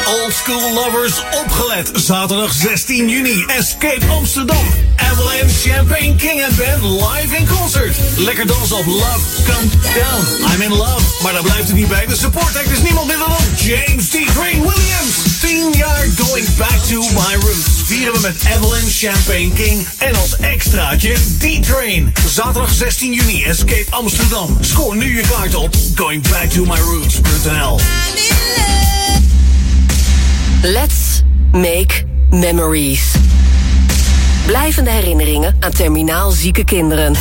Old School Lovers opgelet. Zaterdag 16 juni. Escape Amsterdam. Avalanche Champagne King and Band live in concert. Lekker dansen op Love Come Down. I'm in love. Maar daar blijft het niet bij. De support act is niemand minder dan James D. Crane Williams. 10 jaar going back to my roots. Vieren we met Avalanche Champagne King. En als extraatje D-Train. Zaterdag 16 juni. Escape Amsterdam. Scoor nu je kaart op goingbacktomyroots.nl. Let's make memories. Blijvende herinneringen aan terminaal zieke kinderen.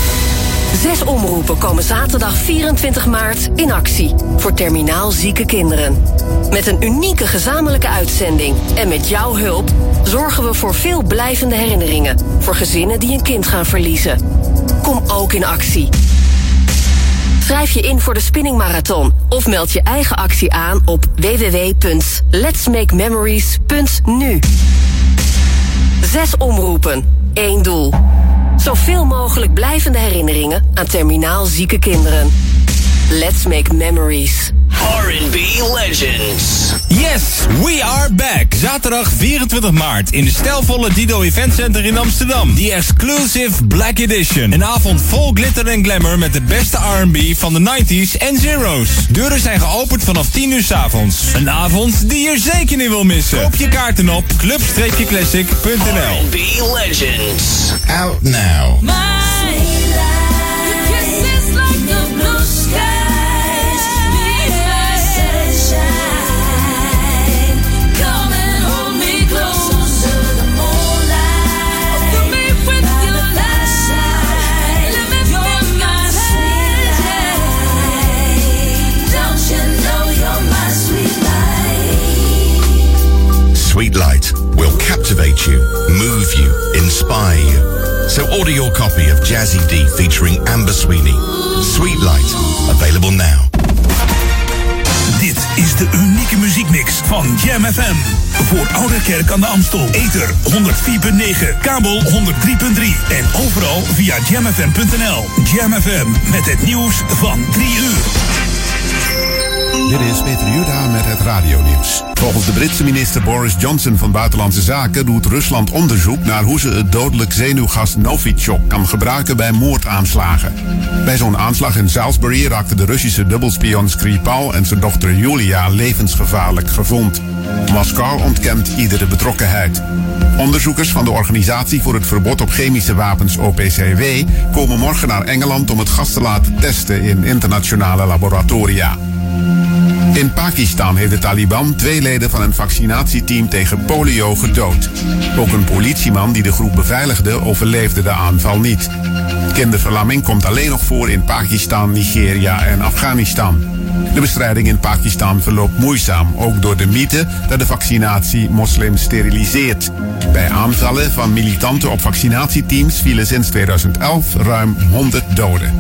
Zes omroepen komen zaterdag 24 maart in actie voor terminaal zieke kinderen. Met een unieke gezamenlijke uitzending en met jouw hulp zorgen we voor veel blijvende herinneringen voor gezinnen die een kind gaan verliezen. Kom ook in actie. Schrijf je in voor de Spinning Marathon of meld je eigen actie aan op www.letsmakememories.nu. Zes omroepen, één doel. Zoveel mogelijk blijvende herinneringen aan terminaal zieke kinderen. Let's make memories. R&B Legends. Yes, we are back. Zaterdag 24 maart in de stijlvolle Dido Event Center in Amsterdam. The Exclusive Black Edition. Een avond vol glitter en glamour met de beste R&B van de 90s en zeros. Deuren zijn geopend vanaf 10 uur s avonds. Een avond die je zeker niet wil missen. Koop je kaarten op club-classic.nl R&B Legends. Out now. Sweet Light will captivate you, move you, inspire you. So order your copy of Jazzy D featuring Amber Sweeney. Sweet Light, available now. Dit is de unieke muziekmix van Jam FM. Voor Oude Kerk aan de Amstel. Ether 104.9, kabel 103.3 en overal via jamfm.nl. Jam FM met het nieuws van 3 uur. Dit is Peter Juda met het radionieuws. Volgens de Britse minister Boris Johnson van Buitenlandse Zaken doet Rusland onderzoek naar hoe ze het dodelijk zenuwgas Novichok kan gebruiken bij moordaanslagen. Bij zo'n aanslag in Salisbury raakte de Russische dubbelspion Skripal en zijn dochter Julia levensgevaarlijk gewond. Moskou ontkent iedere betrokkenheid. Onderzoekers van de Organisatie voor het Verbod op Chemische Wapens OPCW komen morgen naar Engeland om het gas te laten testen in internationale laboratoria. In Pakistan heeft de Taliban twee leden van een vaccinatieteam tegen polio gedood. Ook een politieman die de groep beveiligde overleefde de aanval niet. Kinderverlamming komt alleen nog voor in Pakistan, Nigeria en Afghanistan. De bestrijding in Pakistan verloopt moeizaam, ook door de mythe dat de vaccinatie moslims steriliseert. Bij aanvallen van militanten op vaccinatieteams vielen sinds 2011 ruim 100 doden.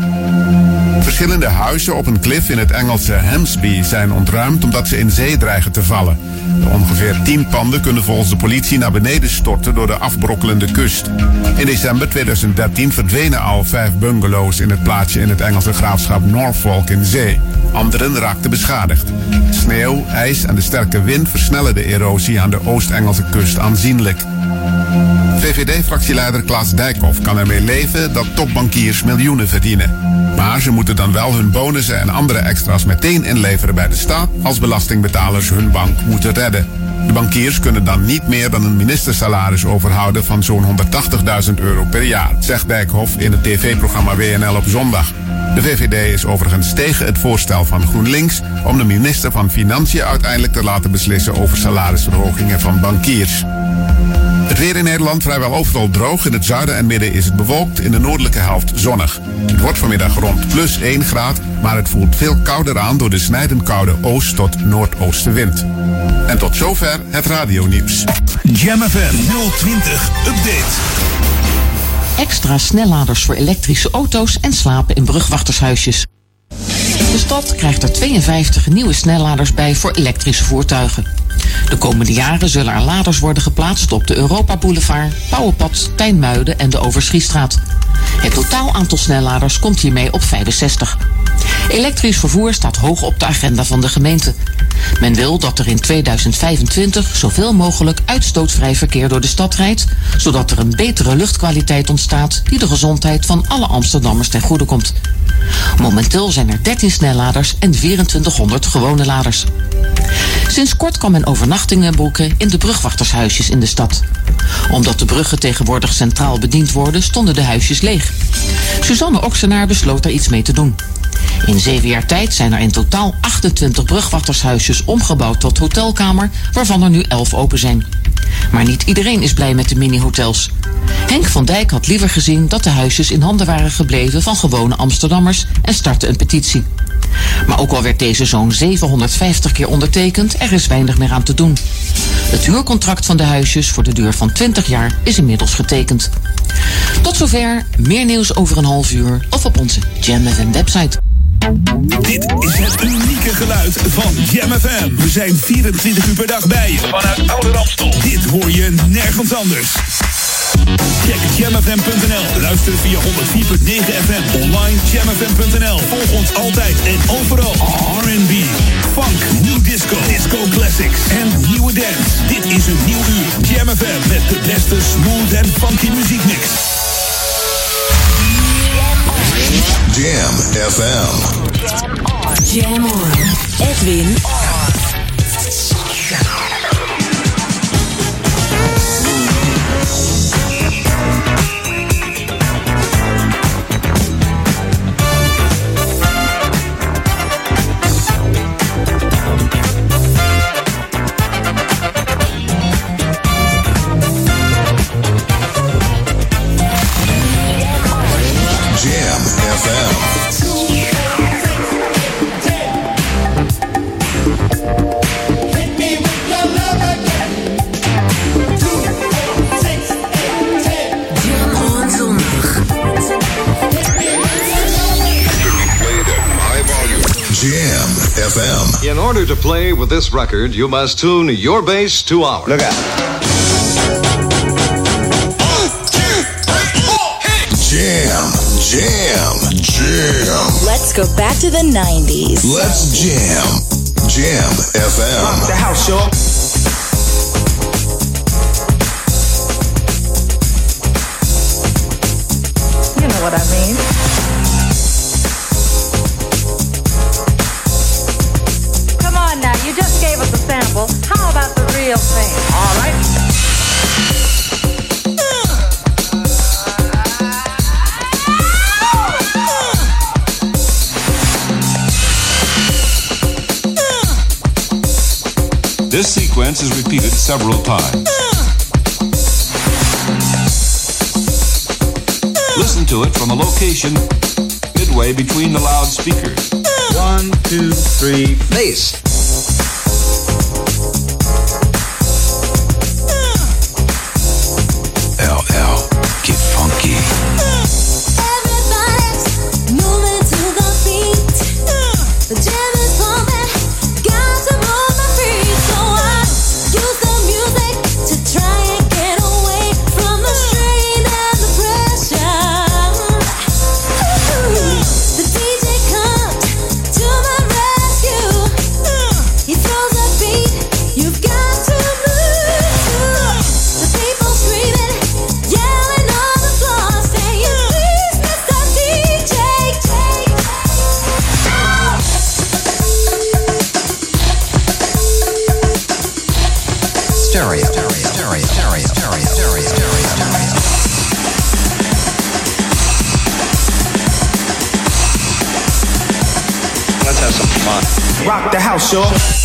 Verschillende huizen op een klif in het Engelse Hamsby zijn ontruimd omdat ze in zee dreigen te vallen. De ongeveer 10 panden kunnen volgens de politie naar beneden storten door de afbrokkelende kust. In december 2013 verdwenen al vijf bungalows in het plaatsje in het Engelse graafschap Norfolk in zee. Anderen raakten beschadigd. Sneeuw, ijs en de sterke wind versnellen de erosie aan de Oost-Engelse kust aanzienlijk. VVD-fractieleider Klaas Dijkhoff kan ermee leven dat topbankiers miljoenen verdienen. Maar ze moeten dan wel hun bonussen en andere extra's meteen inleveren bij de staat als belastingbetalers hun bank moeten redden. De bankiers kunnen dan niet meer dan een ministersalaris overhouden van zo'n 180.000 euro per jaar, zegt Dijkhoff in het tv-programma WNL op zondag. De VVD is overigens tegen het voorstel van GroenLinks om de minister van Financiën uiteindelijk te laten beslissen over salarisverhogingen van bankiers. Het weer in Nederland vrijwel overal droog. In het zuiden en midden is het bewolkt. In de noordelijke helft zonnig. Het wordt vanmiddag rond plus 1 graad. Maar het voelt veel kouder aan door de snijdend koude oost- tot noordoostenwind. En tot zover het radionieuws. Jam FM 020 Update. Extra snelladers voor elektrische auto's en slapen in brugwachtershuisjes. De stad krijgt er 52 nieuwe snelladers bij voor elektrische voertuigen. De komende jaren zullen er laders worden geplaatst op de Europa Boulevard, Pauwenpad, Tijnmuiden en de Overschiestraat. Het totaal aantal snelladers komt hiermee op 65. Elektrisch vervoer staat hoog op de agenda van de gemeente. Men wil dat er in 2025 zoveel mogelijk uitstootvrij verkeer door de stad rijdt, zodat er een betere luchtkwaliteit ontstaat die de gezondheid van alle Amsterdammers ten goede komt. Momenteel zijn er 13 snelladers en 2400 gewone laders. Sinds kort kan men overnachtingen boeken in de brugwachtershuisjes in de stad. Omdat de bruggen tegenwoordig centraal bediend worden, stonden de huisjes leeg. Suzanne Oksenaar besloot er iets mee te doen. In zeven jaar tijd zijn er in totaal 28 brugwachtershuisjes omgebouwd tot hotelkamer, waarvan er nu 11 open zijn. Maar niet iedereen is blij met de mini-hotels. Henk van Dijk had liever gezien dat de huisjes in handen waren gebleven van gewone Amsterdammers en startte een petitie. Maar ook al werd deze zo'n 750 keer ondertekend, er is weinig meer aan te doen. Het huurcontract van de huisjes voor de duur van 20 jaar is inmiddels getekend. Tot zover, meer nieuws over een half uur of op onze Jam FM website. Dit is het unieke geluid van Jam FM. We zijn 24 uur per dag bij je vanuit Oude Ramstel. Dit hoor je nergens anders. Check jamfm.nl. Luister via 104.9 FM. Online jamfm.nl. Volg ons altijd en overal. R&B, funk, new disco, disco classics en nieuwe dance. Dit is een nieuw uur. Jam FM met de beste smooth en funky muziekmix. Jam FM. Jam on. Edwin Jam FM. In order to play with this record, you must tune your bass to ours. Look out. Jam, jam, jam. Let's go back to the 90s. Let's jam. Jam FM. the house, y'all. Sequence is repeated several times. Listen to it from a location midway between the loudspeakers. One, two, three, bass. sure.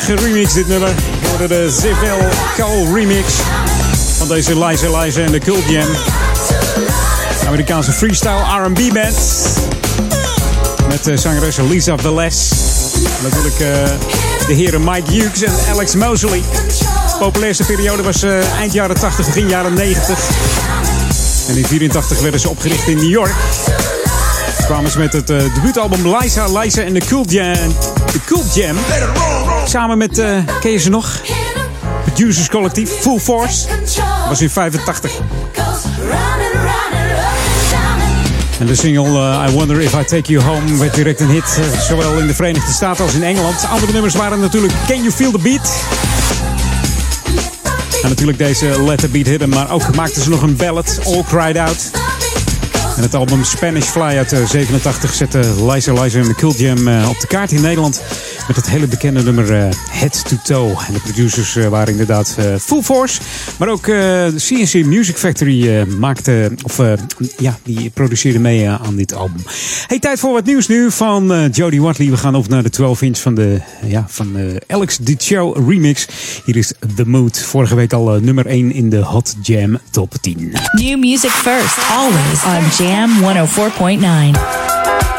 Geremixed dit nummer. Door de Zivil Cole remix. Van deze Liza Liza en de Cult Jam. Amerikaanse freestyle R&B band. Met uh, zangeres Lisa Velez. Natuurlijk eh, de heren Mike Hughes en Alex Mosley. De populairste periode was eh, eind jaren 80, begin jaren 90. En in 84 werden ze opgericht in New York. Kwamen met het eh, debuutalbum Liza, Liza en de Cult Jam. De Cult Jam. Samen met, eh, ken je ze nog? Producers Collectief, Full Force. Was in 85. En de single eh, I Wonder If I Take You Home werd direct een hit. zowel in de Verenigde Staten als in Engeland. Andere nummers waren natuurlijk Can You Feel the Beat? En natuurlijk deze Let the Beat Hit 'em, Maar ook maakten ze nog een ballad, All Cried Out. En het album Spanish Fly uit eh, 87 zette Liza Liza en de Jam eh, op de kaart in Nederland. Met het hele bekende nummer eh, Head to Toe. En de producers eh, waren inderdaad eh, Full Force. Maar ook CNC Music Factory maakte, of ja, die produceerde mee aan dit album. Hey, tijd voor wat nieuws nu van Jody Watley. We gaan op naar de 12 inch van de, ja, van Alex Show remix. Hier is The Mood. Vorige week al nummer 1 in de Hot Jam Top 10. New music first, always on Jam 104.9.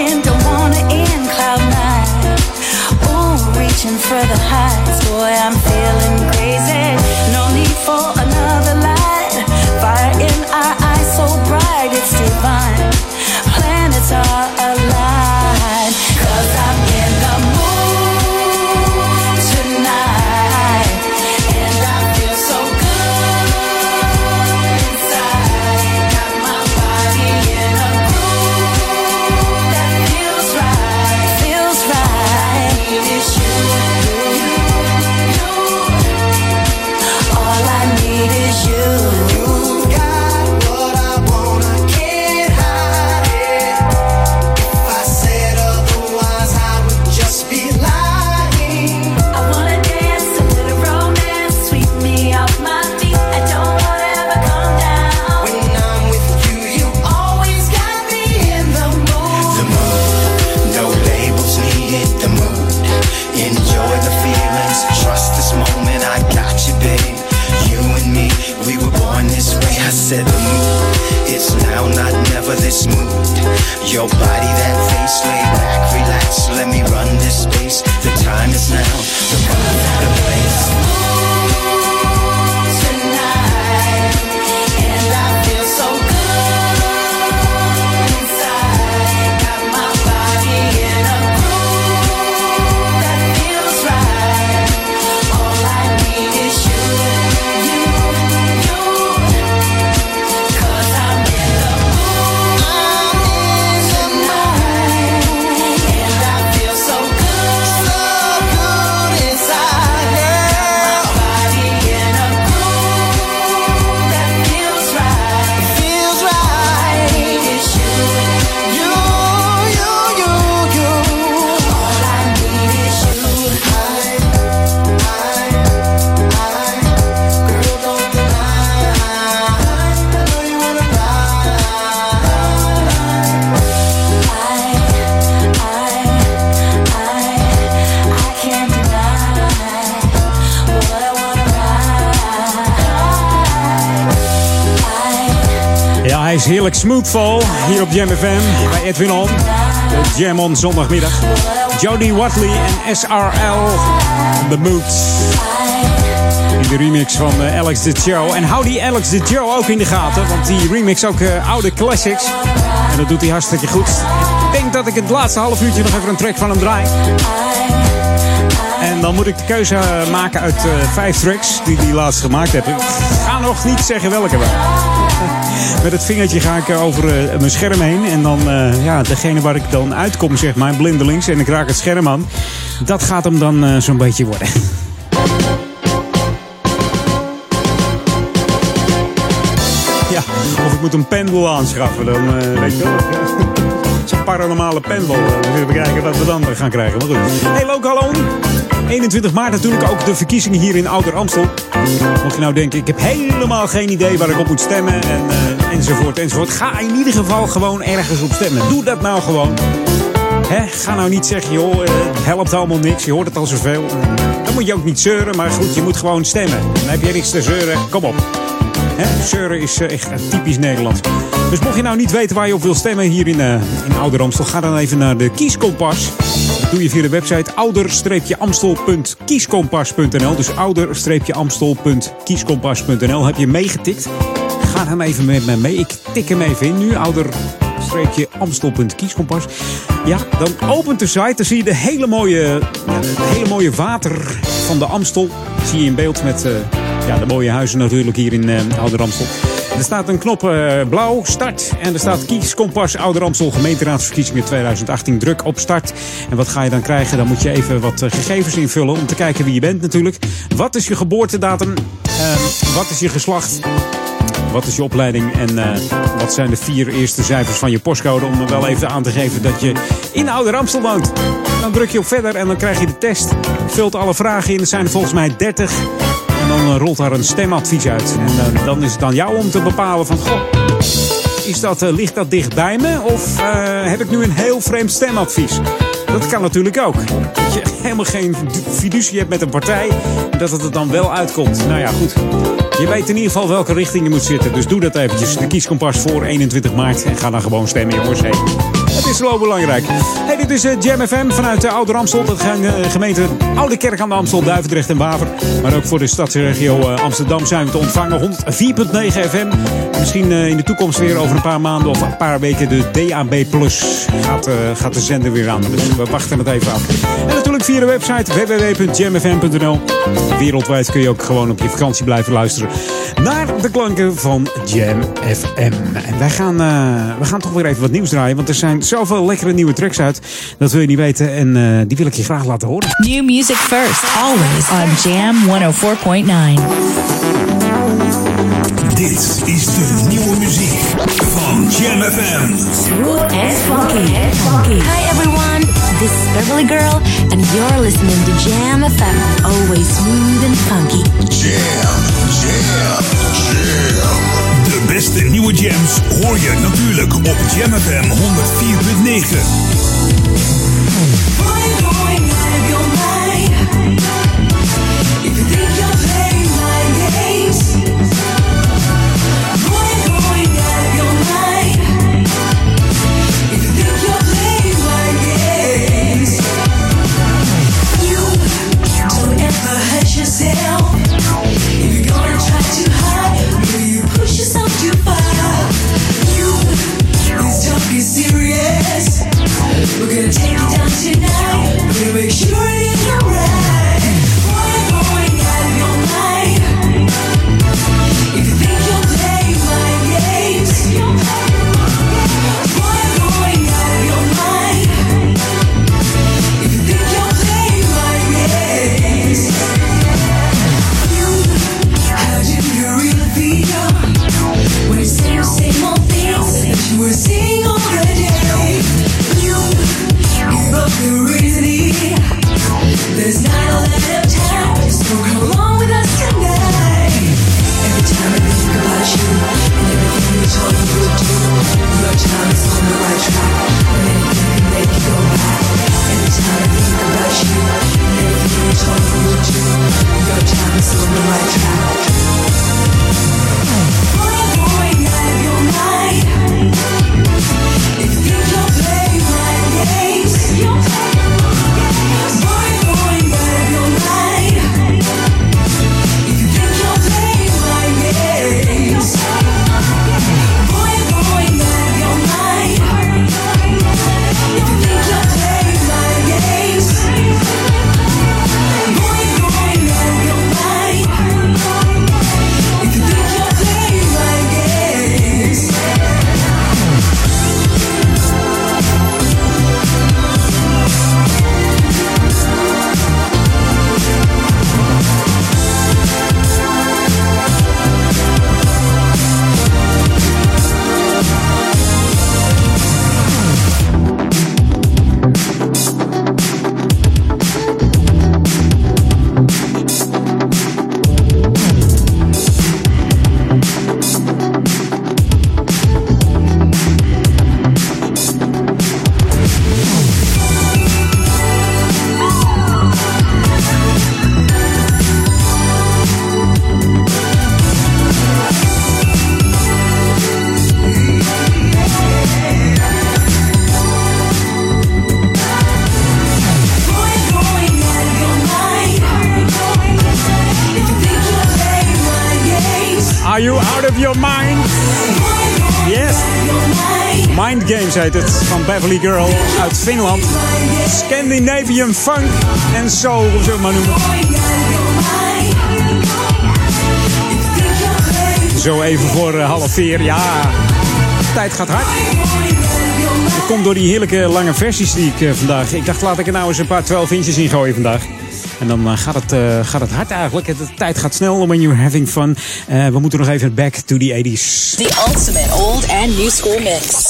end, don't wanna end cloud nine. Oh, reaching for the heights, boy, I'm feeling great. Your body, that face, lay back, relax. Let me run this space. The time is now. The mood, the place. Is heerlijk smoothful hier op Jam FM bij Edwin On. De Jam On zondagmiddag. Jody Watley en SRL The Mood. In de remix van eh, Alex de Joe. En hou die Alex de Joe ook in de gaten. Want die remix ook eh, oude classics. En dat doet hij hartstikke goed. Ik denk dat ik het laatste half uurtje nog even een track van hem draai. En dan moet ik de keuze maken uit eh, vijf tracks die hij laatst gemaakt heeft. Nog niet zeggen welke wel. (laughs) Met het vingertje ga ik over eh, mijn scherm heen. En dan, eh, ja, degene waar ik dan uitkom, zeg maar, blindelings. En ik raak het scherm aan. Dat gaat hem dan eh, zo'n beetje worden. (laughs) Ja, of ik moet een pendel aanschaffen. Dan weet je (laughs) paranormale pendel. We kijken wat we dan gaan krijgen. Maar goed. Hey, Lokalon. 21 maart natuurlijk ook de verkiezingen hier in Ouder Amstel. Mocht je nou denken, ik heb helemaal geen idee waar ik op moet stemmen. En, eh, enzovoort, enzovoort. Ga in ieder geval gewoon ergens op stemmen. Doe dat nou gewoon. Hè? Ga nou niet zeggen, joh, eh, het helpt allemaal niks. Je hoort het al zoveel. Dan moet je ook niet zeuren. Maar goed, je moet gewoon stemmen. Dan heb je niks te zeuren. Kom op. Hè? Zeuren is eh, echt typisch Nederlands. Dus mocht je nou niet weten waar je op wil stemmen hier in, eh in Ouder Amstel, ga dan even naar de kieskompas. Dat doe je via de website ouder-amstel.kieskompas.nl. Dus ouder-amstel.kieskompas.nl. Heb je meegetikt? Ga dan even met me mee. Ik tik hem even in nu. Ouder amstel.kieskompas. Ja, dan opent de site. Dan zie je de hele mooie, het hele mooie water van de Amstel. Zie je in beeld met eh, ja, de mooie huizen natuurlijk hier in eh Ouder Amstel. Er staat een knop eh, blauw, start. En er staat kieskompas Amstel gemeenteraadsverkiezingen 2018. Druk op start. En wat ga je dan krijgen? Dan moet je even wat eh, gegevens invullen om te kijken wie je bent natuurlijk. Wat is je geboortedatum? Eh, wat is je geslacht? Wat is je opleiding en eh, wat zijn de vier eerste cijfers van je postcode om wel even aan te geven dat je in Amstel woont? Dan druk je op verder en dan krijg je de test. Vult alle vragen in, er zijn er volgens mij 30. Dan eh, rolt daar een stemadvies uit. En eh, dan is het aan jou om te bepalen van, goh, is dat, eh, ligt dat dicht bij me? Of heb ik nu een heel vreemd stemadvies? Dat kan natuurlijk ook. Dat je (laughs) helemaal geen fiducie hebt met een partij. Dat het er dan wel uitkomt. Nou ja, goed. Je weet in ieder geval welke richting je moet zitten. Dus doe dat eventjes. De kieskompas voor 21 maart. En ga dan gewoon stemmen, jongens. Hey. Het is wel belangrijk. Hey, dit is eh, Jam FM vanuit de Oude Ramstel. Dat gaan eh, gemeente Oude Kerk aan de Amstel, Duivendrecht en Waver. Maar ook voor de stadsregio eh, Amsterdam zijn we te ontvangen. 104.9 FM. Misschien eh, in de toekomst weer over een paar maanden of een paar weken de DAB Plus gaat, eh, gaat de zender weer aan. Dus we wachten het even af. En natuurlijk via de website www.jamfm.nl. Wereldwijd kun je ook gewoon op je vakantie blijven luisteren naar de klanken van Jam FM. En wij gaan, eh, gaan toch weer even wat nieuws draaien, want er zijn zoveel lekkere nieuwe tracks uit. Dat wil je niet weten en eh, die wil ik je graag laten horen. New music first, always on Jam 104.9. Dit is de nieuwe muziek van Jam FM. Smooth and funky. Hi everyone, this is Beverly Girl, and you're listening to Jam FM. Always smooth and funky. Jam, jam, jam. Beste nieuwe jams hoor je natuurlijk op Jam FM 104.9. het, van Beverly Girl uit Finland. Scandinavian Funk en Soul, zullen het maar noemen. Zo even voor eh, half vier, ja. Tijd gaat hard. Dat komt door die heerlijke lange versies die ik eh, vandaag... Ik dacht, laat ik er nou eens een paar 12 inches in gooien vandaag. En dan eh, gaat, het, gaat het hard eigenlijk. De tijd gaat snel when you're having fun. We moeten nog even back to the 80s. The ultimate old and new school mix.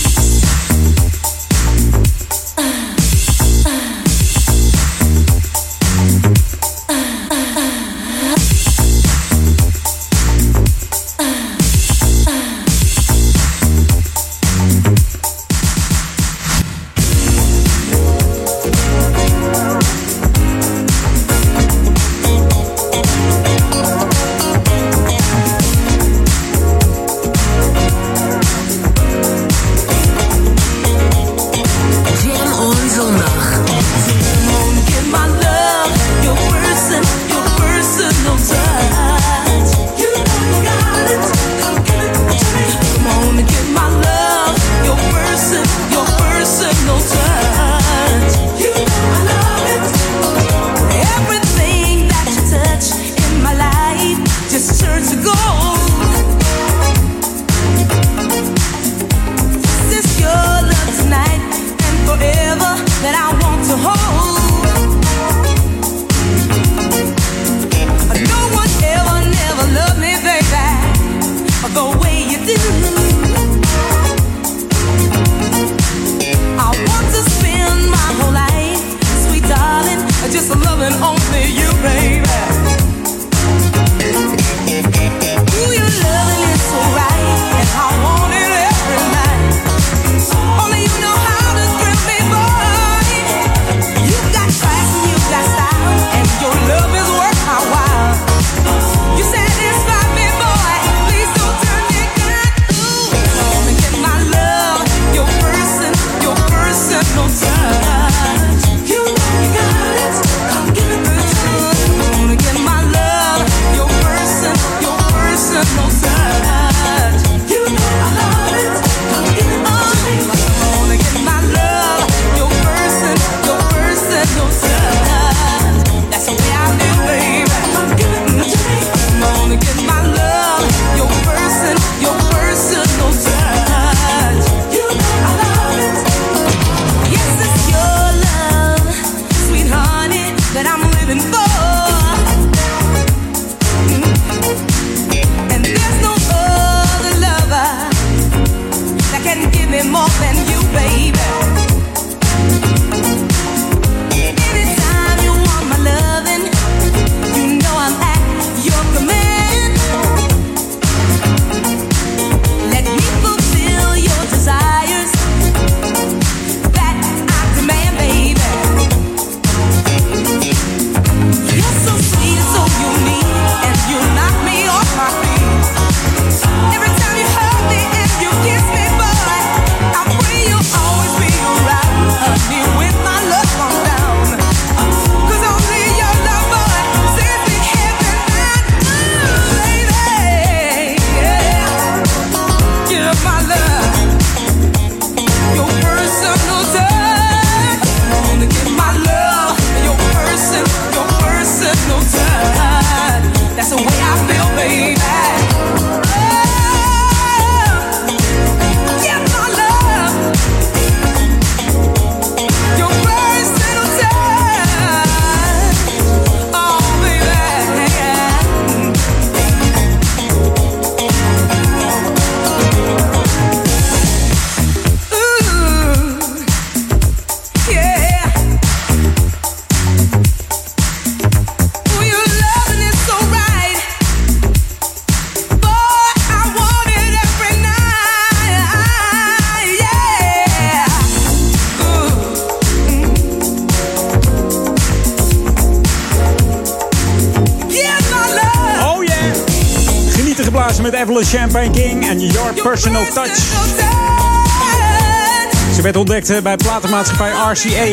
Ze werd ontdekt eh, bij platenmaatschappij RCA.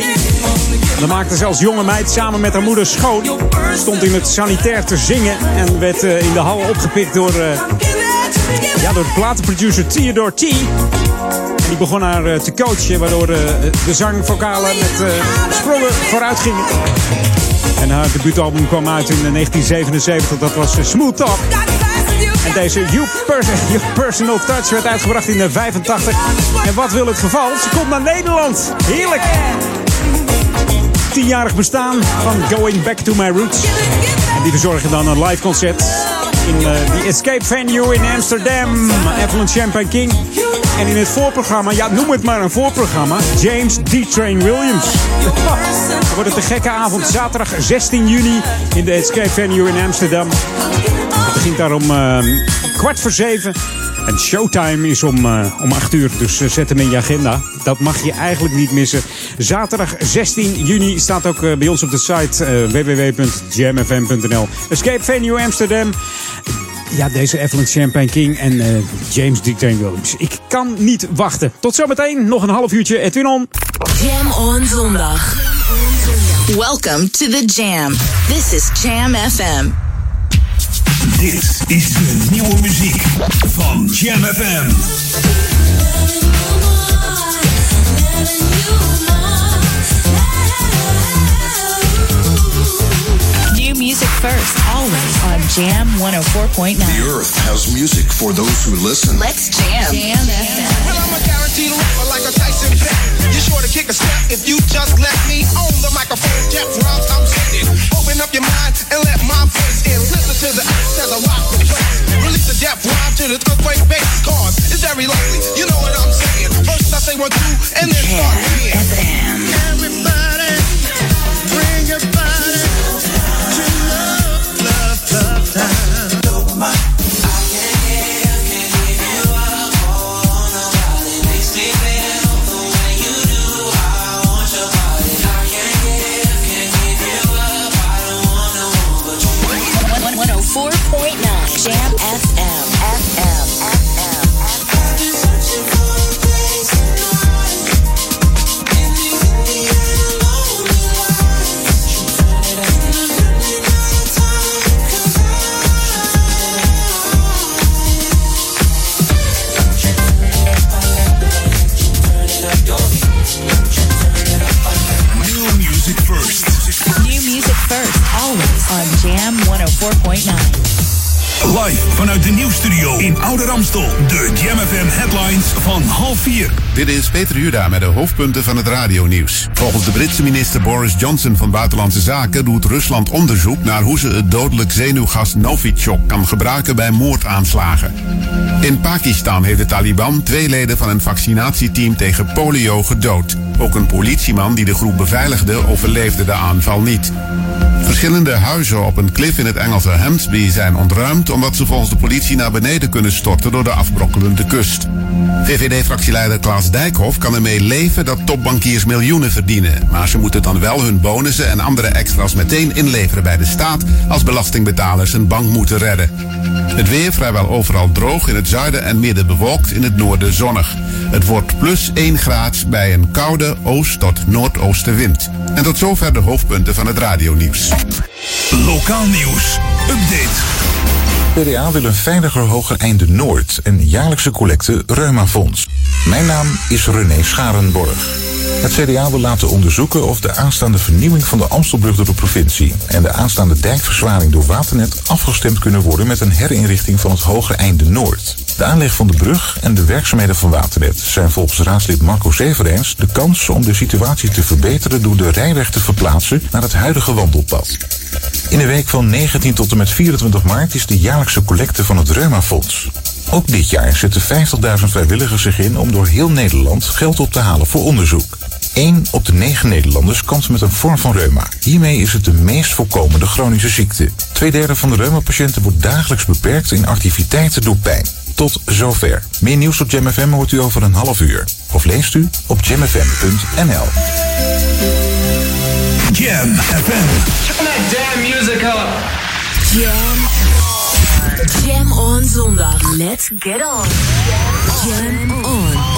Dan maakte ze als jonge meid samen met haar moeder schoon. Stond in het sanitair te zingen en werd eh, in de hal opgepikt door, eh, ja, door de platenproducer Theodore T. En die begon haar te coachen, waardoor de zangvokalen met sprongen vooruit gingen. En haar debuutalbum kwam uit in eh, 1977, dat was Smooth Talk. En deze you, Pers- You Personal Touch werd uitgebracht in de 85. En wat wil het geval? Ze komt naar Nederland. Heerlijk! Tienjarig bestaan van Going Back to My Roots. En die verzorgen dan een live concert in eh, de Escape Venue in Amsterdam. Evelyn Champagne King. En in het voorprogramma, ja noem het maar een voorprogramma, James D-Train Williams. (laughs) Dan wordt het een gekke avond, zaterdag 16 juni in de Escape Venue in Amsterdam. Begint daar om eh, kwart voor zeven. En showtime is om, eh, om 8 uur, dus eh, zet hem in je agenda. Dat mag je eigenlijk niet missen. Zaterdag 16 juni staat ook eh, bij ons op de site www.jamfm.nl. Escape Venue Amsterdam. Ja, deze Evelyn Champagne King en James D. Williams. Ik kan niet wachten. Tot zometeen, nog een half uurtje. Edwin On. Jam on zondag. Welcome to the Jam. This is Jam FM. Dit is de nieuwe muziek van Jam FM. New music first, always on Jam 104.9. The earth has music for those who listen. Let's jam. Jam FM. Well, I'm a guaranteed rapper like a Tyson vet. You're sure to kick a step if you just let me on the microphone. Jeff Rhymes, I'm sitting. Open up your mind and let my voice in. Listen to the as I rock the place. Release the death rhyme to the earthquake bass. Cause it's very likely. You know what I'm saying. First I say one, two, and then start again. Everybody, bring your body out. De Jam headlines van half vier. Dit is Peter Juda met de hoofdpunten van het radionieuws. Volgens de Britse minister Boris Johnson van Buitenlandse Zaken doet Rusland onderzoek naar hoe ze het dodelijk zenuwgas Novichok kan gebruiken bij moordaanslagen. In Pakistan heeft de Taliban twee leden van een vaccinatieteam tegen polio gedood. Ook een politieman die de groep beveiligde overleefde de aanval niet. Verschillende huizen op een klif in het Engelse Hemsby zijn ontruimd omdat ze volgens de politie naar beneden kunnen storten door de afbrokkelende kust. VVD-fractieleider Klaas Dijkhoff kan ermee leven dat topbankiers miljoenen verdienen. Maar ze moeten dan wel hun bonussen en andere extra's meteen inleveren bij de staat als belastingbetalers een bank moeten redden. Het weer vrijwel overal droog, in het zuiden en midden bewolkt, in het noorden zonnig. Het wordt plus 1 graad bij een koude oost- tot noordoostenwind. En tot zover de hoofdpunten van het radionieuws. Lokaal nieuws. Update. PDA wil een veiliger hoger einde Noord en jaarlijkse collecte Reumafonds. Mijn naam is René Scharenborg. Het CDA wil laten onderzoeken of de aanstaande vernieuwing van de Amstelbrug door de provincie en de aanstaande dijkverzwaring door Waternet afgestemd kunnen worden met een herinrichting van het hoger einde Noord. De aanleg van de brug en de werkzaamheden van Waternet zijn volgens raadslid Marco Severijns de kans om de situatie te verbeteren door de rijweg te verplaatsen naar het huidige wandelpad. In de week van 19 tot en met 24 maart is de jaarlijkse collecte van het Reumafonds. Ook dit jaar zetten 50.000 vrijwilligers zich in om door heel Nederland geld op te halen voor onderzoek. 1 op de 9 Nederlanders kampt met een vorm van reuma. Hiermee is het de meest voorkomende chronische ziekte. Tweederde van de reumapatiënten wordt dagelijks beperkt in activiteiten door pijn. Tot zover. Meer nieuws op JamFM hoort u over een half uur. Of leest u op jamfm.nl. Jam FM. Turn that damn music up. Jam Jam on zondag. Let's get on. Jam on.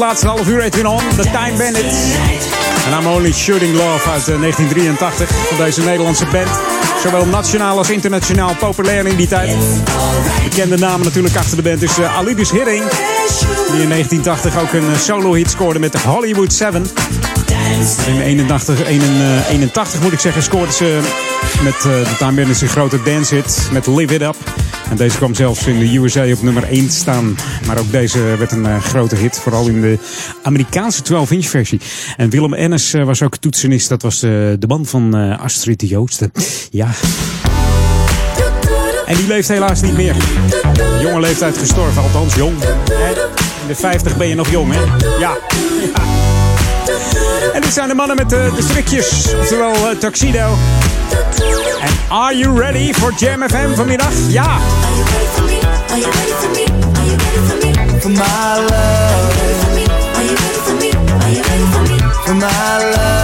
Laatste half uur. Edwin On, The Time Bandits. En I'm Only Shooting Love uit eh, 1983 van deze Nederlandse band. Zowel nationaal als internationaal populair in die tijd. Bekende namen natuurlijk achter de band is eh, Alibis Hidding. Die in 1980 ook een eh, solo-hit scoorde met de Hollywood 7. In 81, 81, 81 moet ik zeggen, scoorde ze met eh, de Time Bandits een grote dancehit met Live It Up. En deze kwam zelfs in de USA op nummer 1 te staan. Maar ook deze werd een eh, grote hit, vooral in de Amerikaanse 12-inch versie. En Willem Ennis eh, was ook toetsenist, dat was de, de man van eh, Astrid de Joosten. Ja. En die leeft helaas niet meer. Jonge leeftijd gestorven, althans jong. In de 50 ben je nog jong, hè? (laughs) Ja. En dit zijn de mannen met de, de strikjes, oftewel Tuxedo. En are you ready for Jam FM vanmiddag? Ja. For my love? Are you ready for me? Are you ready for me? For my love.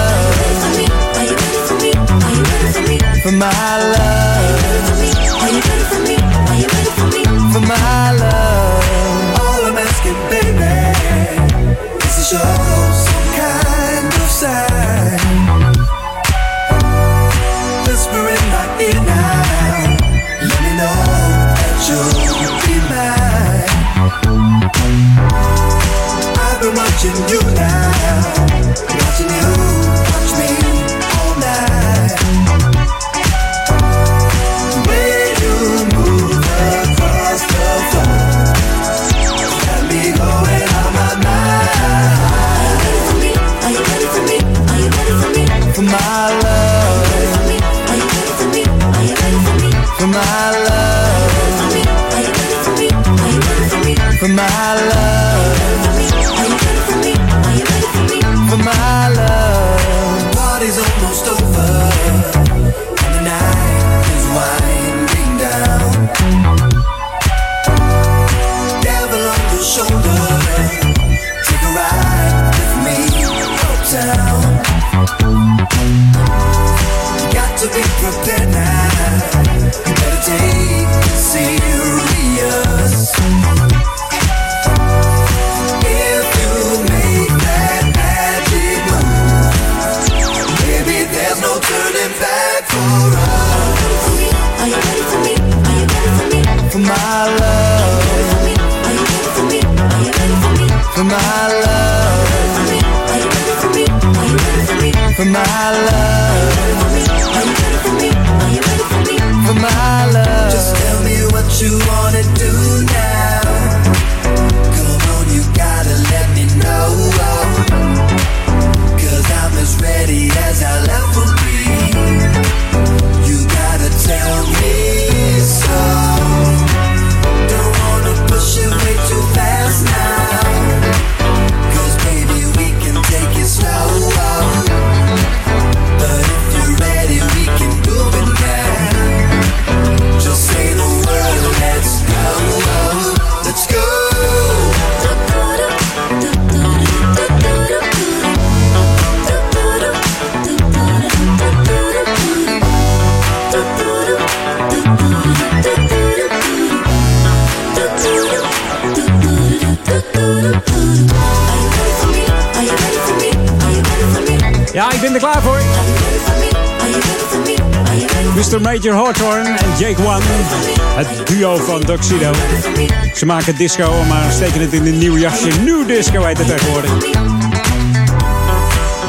Ze maken disco, maar steken het in een nieuw jasje. New disco heet het tegenwoordig.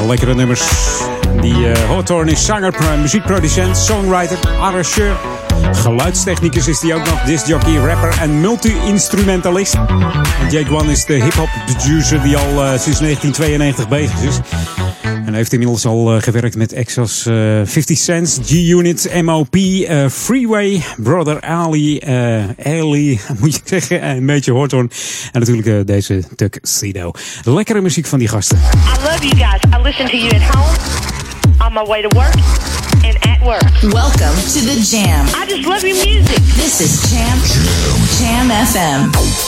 Lekkere nummers. Die Hawthorne is zanger, pro- muziekproducent, songwriter, arrangeur. Geluidstechnicus is hij ook nog. Discjockey, rapper en multi-instrumentalist. En Jake One is de hip-hop producer die al eh, sinds 1992 bezig is. Heeft inmiddels al eh, gewerkt met acts als eh, 50 Cent, G-Unit, MOP, eh, Freeway, Brother Ali, Ali, (laughs) moet je zeggen, en Major Horton. En natuurlijk deze Tuxedo. Lekkere muziek van die gasten. I love you guys. I listen to you at home, on my way to work, and at work. Welcome to the Jam. I just love your music. This is Jam Jam FM.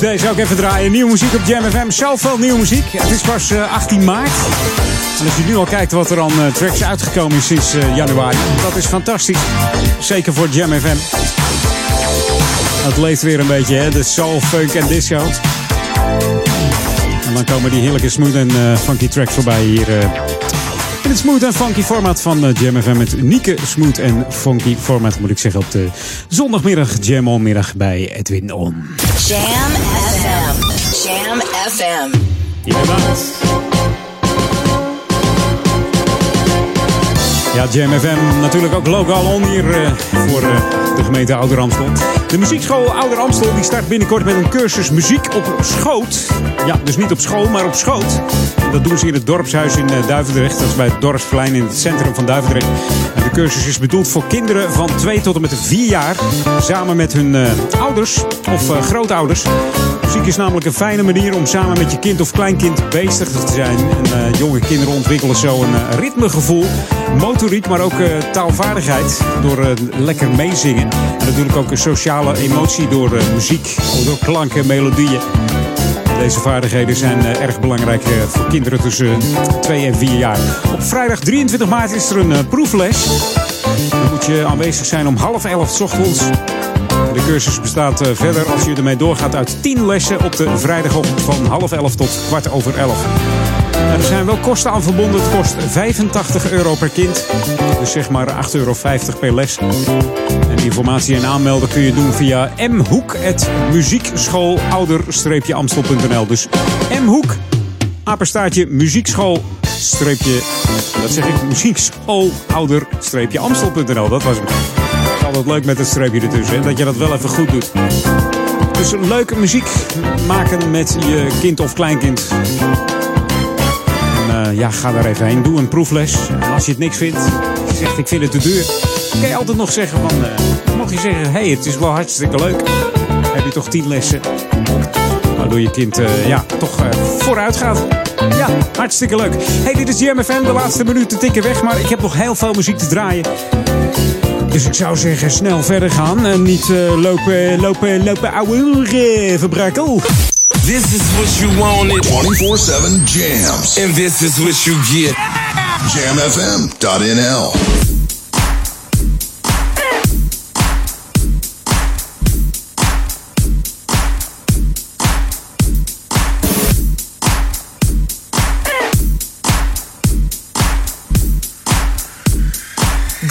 moest deze ook even draaien. Nieuwe muziek op Jam FM. Zoveel nieuwe muziek. Het is pas eh, 18 maart. En als je nu al kijkt wat er aan eh, tracks uitgekomen is sinds eh, januari. Dat is fantastisch. Zeker voor Jam FM. Het leeft weer een beetje, hè? De soul, funk en disco. En dan komen die heerlijke smooth en eh, funky tracks voorbij hier. In het smooth en funky format van eh, Jam FM. Het unieke smooth en funky format, moet ik zeggen, op de zondagmiddag, Jam On middag bij Edwin On. Jam FM. Jam FM. Inderdaad. Ja, Jam FM natuurlijk ook lokaal on hier eh, voor eh, de gemeente Ouder Amstel. De muziekschool Ouder Amstel die start binnenkort met een cursus muziek op schoot. Ja, dus niet op school, maar op schoot. Dat doen ze in het dorpshuis in eh, Duivendrecht. Dat is bij het Dorpsplein in het centrum van Duivendrecht. En de cursus is bedoeld voor kinderen van 2 tot en met 4 jaar. Samen met hun eh, ouders of eh, grootouders. Muziek is namelijk een fijne manier om samen met je kind of kleinkind bezig te zijn. En jonge kinderen ontwikkelen zo een ritmegevoel, motoriek, maar ook taalvaardigheid door lekker meezingen. En natuurlijk ook een sociale emotie door eh, muziek, door klanken en melodieën. Deze vaardigheden zijn eh, erg belangrijk eh, voor kinderen tussen 2 en 4 jaar. Op vrijdag 23 maart is er een proefles. Dan moet je aanwezig zijn om half elf 's ochtends. De cursus bestaat verder, als je ermee doorgaat, uit 10 lessen op de vrijdagochtend van half 11 tot kwart over 11. Er zijn wel kosten aan verbonden. Het kost 85 euro per kind. Dus zeg maar 8,50 euro per les. En informatie en aanmelden kun je doen via mhoek.muziekschool-amstel.nl. Dus mhoek, apenstaartje muziekschool dat zeg ik, muziekschool-ouder-amstel.nl. Dat was. Het altijd leuk met het streepje ertussen. En dat je dat wel even goed doet. Dus leuke muziek maken met je kind of kleinkind. Eh, ja, ga daar even heen. Doe een proefles. En als je het niks vindt, zegt ik vind het te duur. Kan je altijd nog zeggen van... eh, mocht je zeggen, hey, het is wel hartstikke leuk. Heb je toch tien lessen. Waardoor je kind eh, ja, toch vooruit gaat. Ja, hartstikke leuk. Hey, dit is JMFM. De laatste minuten tikken weg. Maar ik heb nog heel veel muziek te draaien. Dus ik zou zeggen, snel verder gaan. En niet lopen, lopen, lopen ouwe verbruiken. This is what you wanted. 24-7 jams. And this is what you get. Jamfm.nl.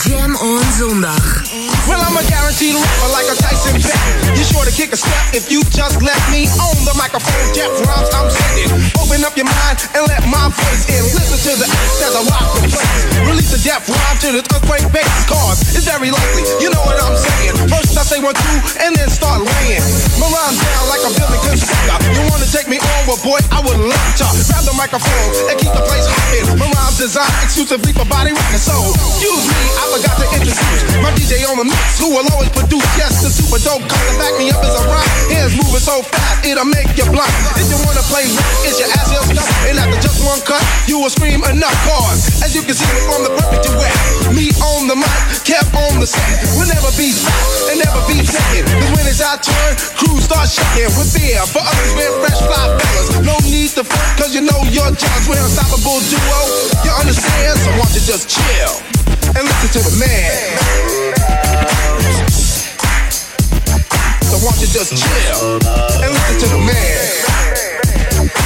Jam on zondag. I'm a guaranteed rapper like a Tyson bet. You're sure to kick a step if you just let me on the microphone. Jeff Rhymes, I'm sending. Open up your mind and let my voice in. Listen to the act as I rock the place. Release a death rhyme to the earthquake bass. Cause it's very likely, you know what I'm saying. First I say one, two, and then start laying. My rhymes down like a building constructor. You wanna take me on, well, boy, I would love to. Grab the microphone and keep the place hopping. My rhymes designed exclusively for body rockers. So, excuse me, I forgot to introduce my DJ on the mix, who will always produce. Yes, the super dope cut to back me up as a rock. Hands moving so fast, it'll make you blind. If you wanna play rock, it's your ass heel stuff. And after just one cut, you will scream enough cause. As you can see from the perfect duet, me on the mic, kept on the set. We'll never be stopped and never be second. Cause when it's our turn, crews start shaking with beer. For others, we're fresh fly fellas. No need to front, cause you know your jobs. We're unstoppable duo. You understand? So why don't you just chill and listen to the man. So why don't you just chill and listen to the man.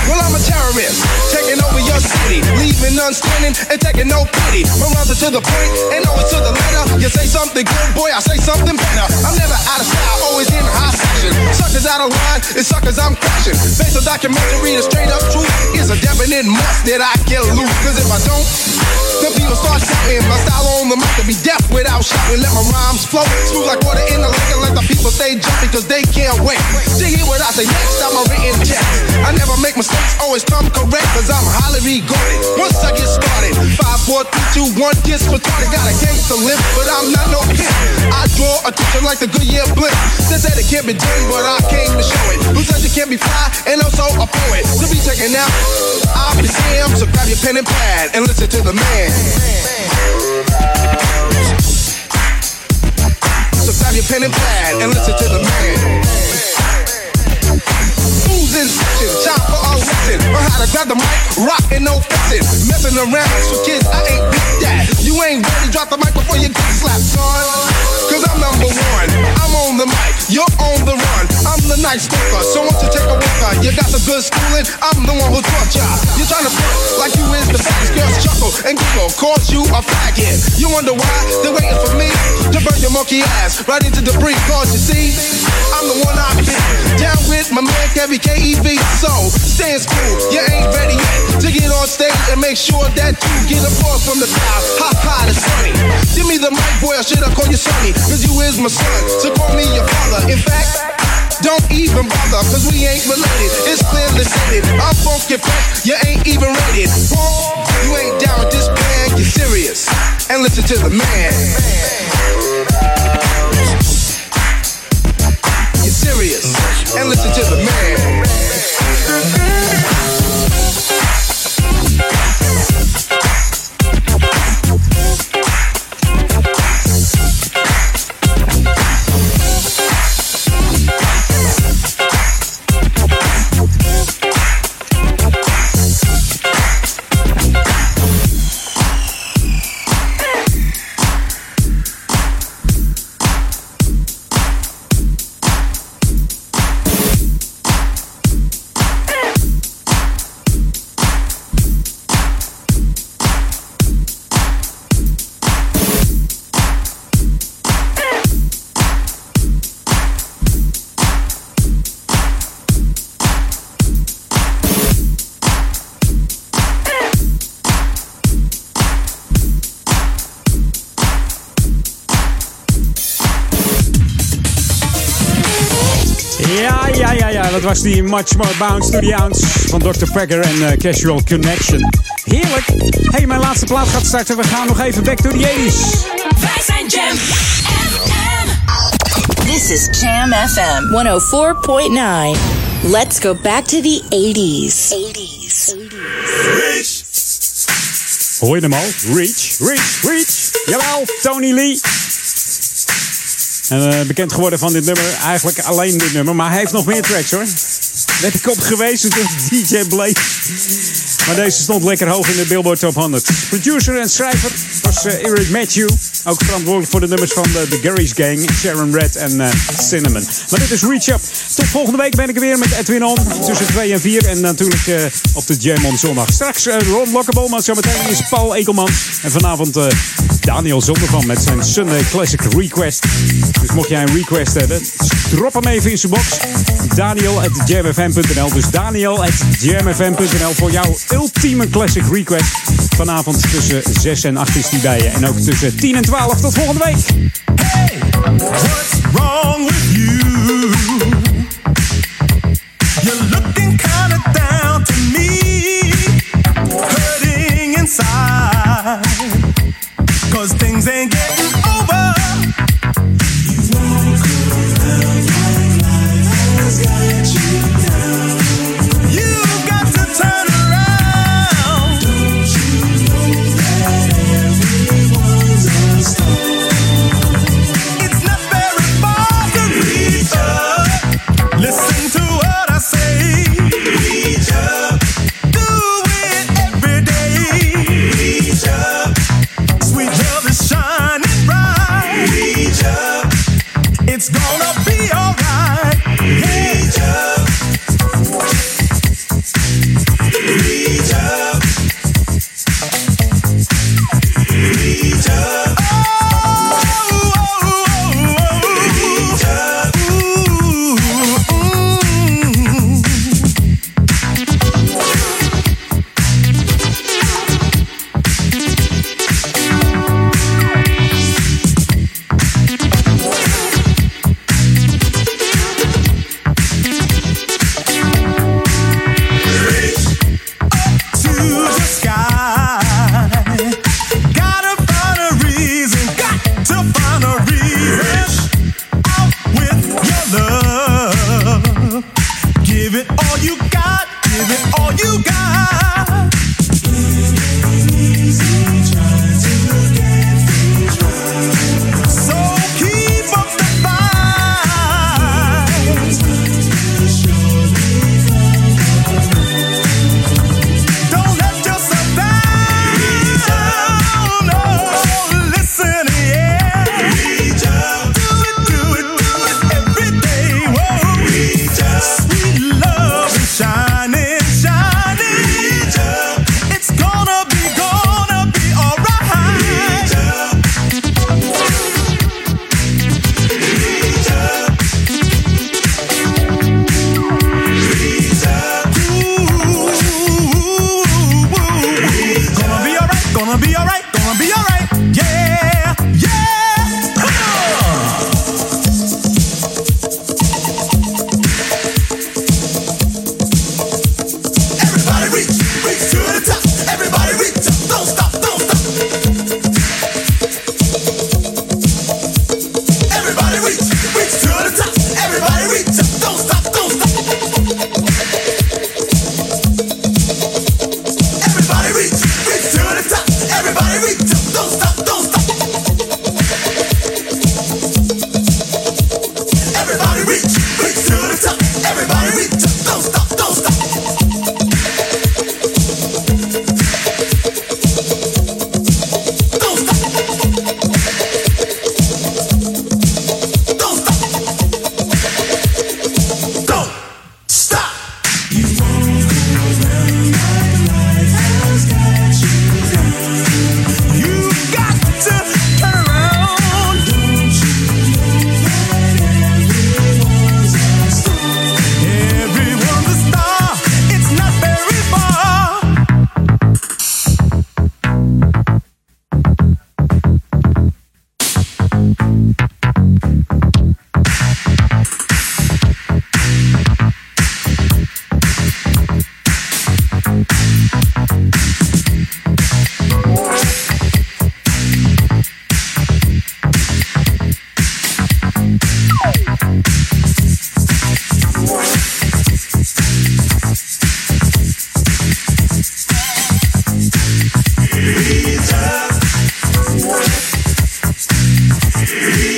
Well, I'm a terrorist, taking over your city, leaving none standing and taking no pity. My rhymes are to the point and always to the letter. You say something good, boy, I say something better. I'm never out of style, always in high fashion. Suckers out of line, it's suckers I'm crashing. Based on documentary, the straight up truth is a definite must that I get loose. Cause if I don't, the people start shouting. My style on the mic to be deaf without shouting. Let my rhymes flow smooth like water in the lake and let the people stay jumping cause they can't wait. To hear what I say next, I'm a written text. I never make mistakes, always come correct cause I'm highly regarded. Once I get started, 5, 4, 3, 2, 1, gets retarded. Got a gangster lip, but I'm not no pimp. I draw attention like the Goodyear blimp. They said it can't be done, but I came to show it. Who said you can't be fly and also a poet? To be taken out, I'll be damned. So grab your pen and pad and listen to the man. So grab your pen and pad and listen to the man. In session. Time for a lesson. On how to grab the mic, rock and no fessing. Messing around for kids, I ain't with that. You ain't ready, drop the mic before you get slapped, son. Cause I'm number one. I'm on the mic, you're on the run. I'm the night stalker, so won't you take a walker? You got the good schooling, I'm the one who taught ya. You're trying to front like you is the best. Girls chuckle and giggle, cause you a faggot. You wonder why they're waiting for me to burn your monkey ass right into debris. Cause you see, I'm the one I've been down with my man Kevin KEV. So stay in school, you ain't ready yet to get on stage and make sure that you get a applause from the crowd. Ha ha, that's funny. Give me the mic, boy, I call you Sonny? Cause you is my son, so call me your father. In fact, don't even bother, cause we ain't related. It's clearly stated. I'm funky fresh, you ain't even rated. You ain't down with this plan, you're serious. And listen to the man. You're serious. And listen to the man. Die Much More Bounce to the Ounce van Dr. Pegger en eh, Casual Connection. Heerlijk. hey, mijn laatste plaat gaat starten. We gaan nog even back to the 80s. Wij zijn Jam FM. This is Jam FM 104.9. Let's go back to the 80s. 80s. Hoor je hem al? Reach, reach, reach. Jawel, Tony Lee. En, eh, bekend geworden van dit nummer. Eigenlijk alleen dit nummer. Maar hij heeft nog meer tracks hoor. Werd ik op gewezen door DJ Blake. Maar deze stond lekker hoog in de Billboard Top 100. Producer en schrijver was eh, Eric Matthew. Ook verantwoordelijk voor de nummers van de, de Gary's Gang, Sharon Red en eh, Cinnamon. Maar dit is Reach Up. Tot volgende week ben ik er weer met Edwin On. Tussen 2 en 4. En natuurlijk eh, op de Jam on zondag. Straks eh, Ron Lockable, maar zometeen is Paul Ekelman. En vanavond eh, Daniel Zondervan met zijn Sunday Classic Request. Dus mocht jij een request hebben, drop hem even in zijn box. Daniel at jamfm.nl. Dus Daniel at jamfm.nl voor jouw ultieme classic request. Vanavond tussen 6 en 8 is die bij je. En ook tussen 10 en 12. Tot volgende week. What's wrong with you? You're looking kinda down to me, hurting inside. Things ain't Free.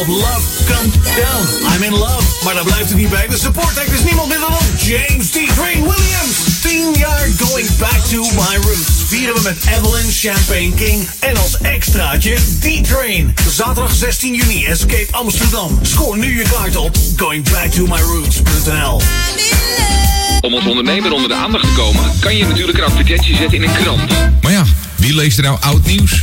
Op Love Come Down. I'm in love. Maar daar blijft het niet bij. De support act is niemand minder dan James T. Train Williams. 10 jaar going back to my roots. Vieren we met Avalanche Champagne King. En als extraatje D-Train. Zaterdag 16 juni. Escape Amsterdam. Scoor nu je kaart op goingbacktomyroots.nl Om als ondernemer onder de aandacht te komen, kan je natuurlijk een advertentie zetten in een krant. Maar ja, wie leest er nou oud nieuws?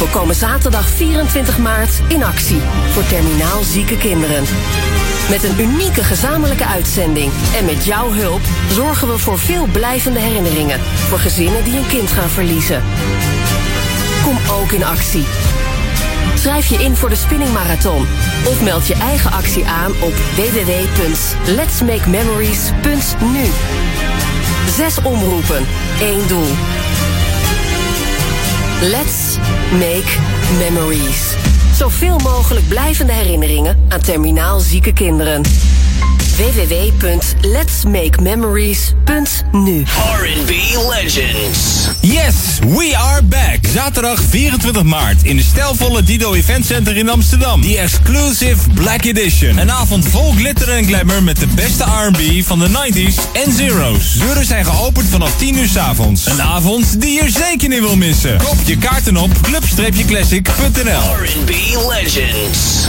We komen zaterdag 24 maart in actie voor terminaal zieke kinderen. Met een unieke gezamenlijke uitzending en met jouw hulp zorgen we voor veel blijvende herinneringen voor gezinnen die een kind gaan verliezen. Kom ook in actie. Schrijf je in voor de spinningmarathon of meld je eigen actie aan op www.letsmakememories.nu. Zes omroepen, één doel. Let's make memories. Zoveel mogelijk blijvende herinneringen aan terminaal zieke kinderen. www.letsmakememories.nu R&B Legends. Yes, we are back. Zaterdag 24 maart in de stijlvolle Dido Event Center in Amsterdam. The Exclusive Black Edition. Een avond vol glitter en glamour met de beste R&B van de 90s en zeros. Deuren zijn geopend vanaf 10 uur 's avonds. Een avond die je zeker niet wil missen. Koop je kaarten op club-classic.nl R&B Legends.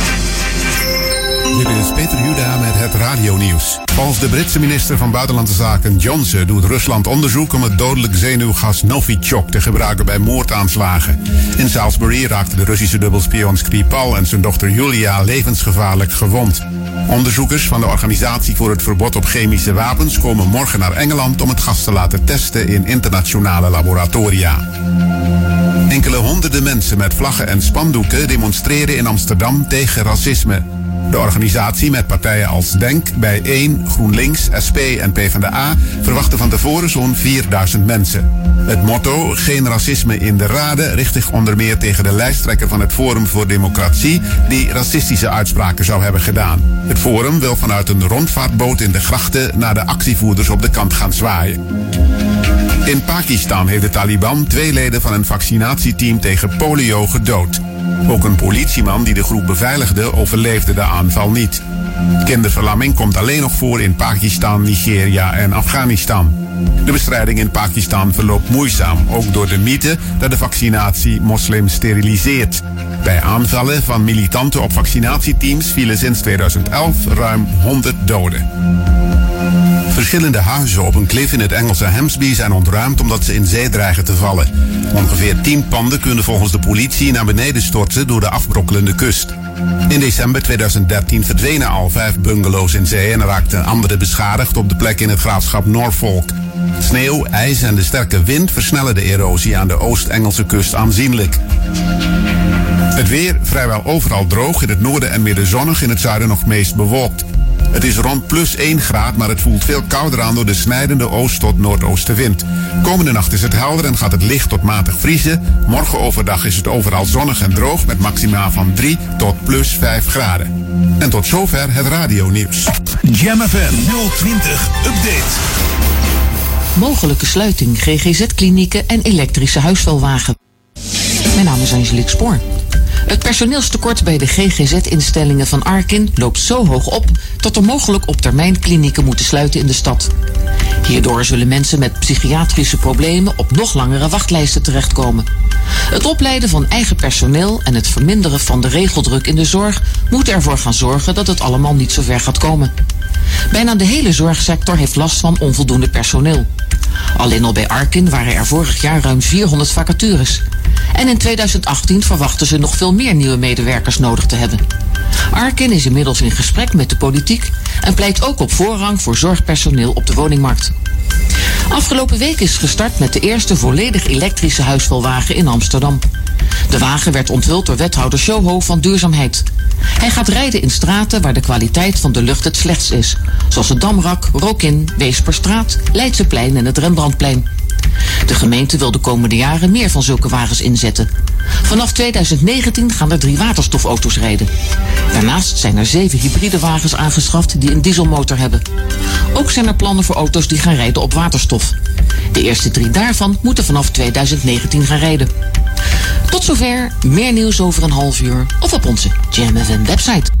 Peter met het radionieuws. Volgens de Britse minister van Buitenlandse Zaken Johnson doet Rusland onderzoek om het dodelijk zenuwgas Novichok te gebruiken bij moordaanslagen. In Salisbury raakte de Russische dubbelspion Skripal en zijn dochter Julia levensgevaarlijk gewond. Onderzoekers van de Organisatie voor het Verbod op Chemische Wapens komen morgen naar Engeland om het gas te laten testen in internationale laboratoria. Enkele honderden mensen met vlaggen en spandoeken demonstreren in Amsterdam tegen racisme. De organisatie met partijen als Denk, Bij1, GroenLinks, SP en PvdA verwachten van tevoren zo'n 4000 mensen. Het motto Geen racisme in de raden richt zich onder meer tegen de lijsttrekker van het Forum voor Democratie die racistische uitspraken zou hebben gedaan. Het Forum wil vanuit een rondvaartboot in de grachten naar de actievoerders op de kant gaan zwaaien. In Pakistan heeft de Taliban twee leden van een vaccinatieteam tegen polio gedood. Ook een politieman die de groep beveiligde overleefde de aanval niet. Kinderverlamming komt alleen nog voor in Pakistan, Nigeria en Afghanistan. De bestrijding in Pakistan verloopt moeizaam, ook door de mythe dat de vaccinatie moslims steriliseert. Bij aanvallen van militanten op vaccinatieteams vielen sinds 2011 ruim 100 doden. Verschillende huizen op een klif in het Engelse Hemsby zijn ontruimd omdat ze in zee dreigen te vallen. Ongeveer 10 panden kunnen volgens de politie naar beneden storten door de afbrokkelende kust. In december 2013 verdwenen al vijf bungalows in zee en raakten andere beschadigd op de plek in het graafschap Norfolk. Sneeuw, ijs en de sterke wind versnellen de erosie aan de Oost-Engelse kust aanzienlijk. Het weer vrijwel overal droog, in het noorden en midden zonnig, in het zuiden nog meest bewolkt. Het is rond plus 1 graad, maar het voelt veel kouder aan door de snijdende oost- tot noordoostenwind. Komende nacht is het helder en gaat het licht tot matig vriezen. Morgen overdag is het overal zonnig en droog met maxima van 3 tot plus 5 graden. En tot zover het radionieuws. Jam FM 020 Update. Mogelijke sluiting GGZ-klinieken en elektrische huisvuilwagen. Mijn naam is Angelique Spoor. Het personeelstekort bij de GGZ-instellingen van Arkin loopt zo hoog op dat er mogelijk op termijn klinieken moeten sluiten in de stad. Hierdoor zullen mensen met psychiatrische problemen op nog langere wachtlijsten terechtkomen. Het opleiden van eigen personeel en het verminderen van de regeldruk in de zorg moeten ervoor gaan zorgen dat het allemaal niet zo ver gaat komen. Bijna de hele zorgsector heeft last van onvoldoende personeel. Alleen al bij Arkin waren er vorig jaar ruim 400 vacatures. En in 2018 verwachten ze nog veel meer nieuwe medewerkers nodig te hebben. Arkin is inmiddels in gesprek met de politiek en pleit ook op voorrang voor zorgpersoneel op de woningmarkt. Afgelopen week is gestart met de eerste volledig elektrische huisvuilwagen in Amsterdam. De wagen werd onthuld door wethouder Shoho van Duurzaamheid. Hij gaat rijden in straten waar de kwaliteit van de lucht het slechtst is. Zoals het Damrak, Rokin, Weesperstraat, Leidseplein en het Rembrandtplein. De gemeente wil de komende jaren meer van zulke wagens inzetten. Vanaf 2019 gaan er drie waterstofauto's rijden. Daarnaast zijn er zeven hybride wagens aangeschaft die een dieselmotor hebben. Ook zijn er plannen voor auto's die gaan rijden op waterstof. De eerste drie daarvan moeten vanaf 2019 gaan rijden. Tot zover, meer nieuws over een half uur of op onze Jam FM website.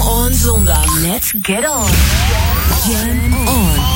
On zondag. Let's get on. Jam on.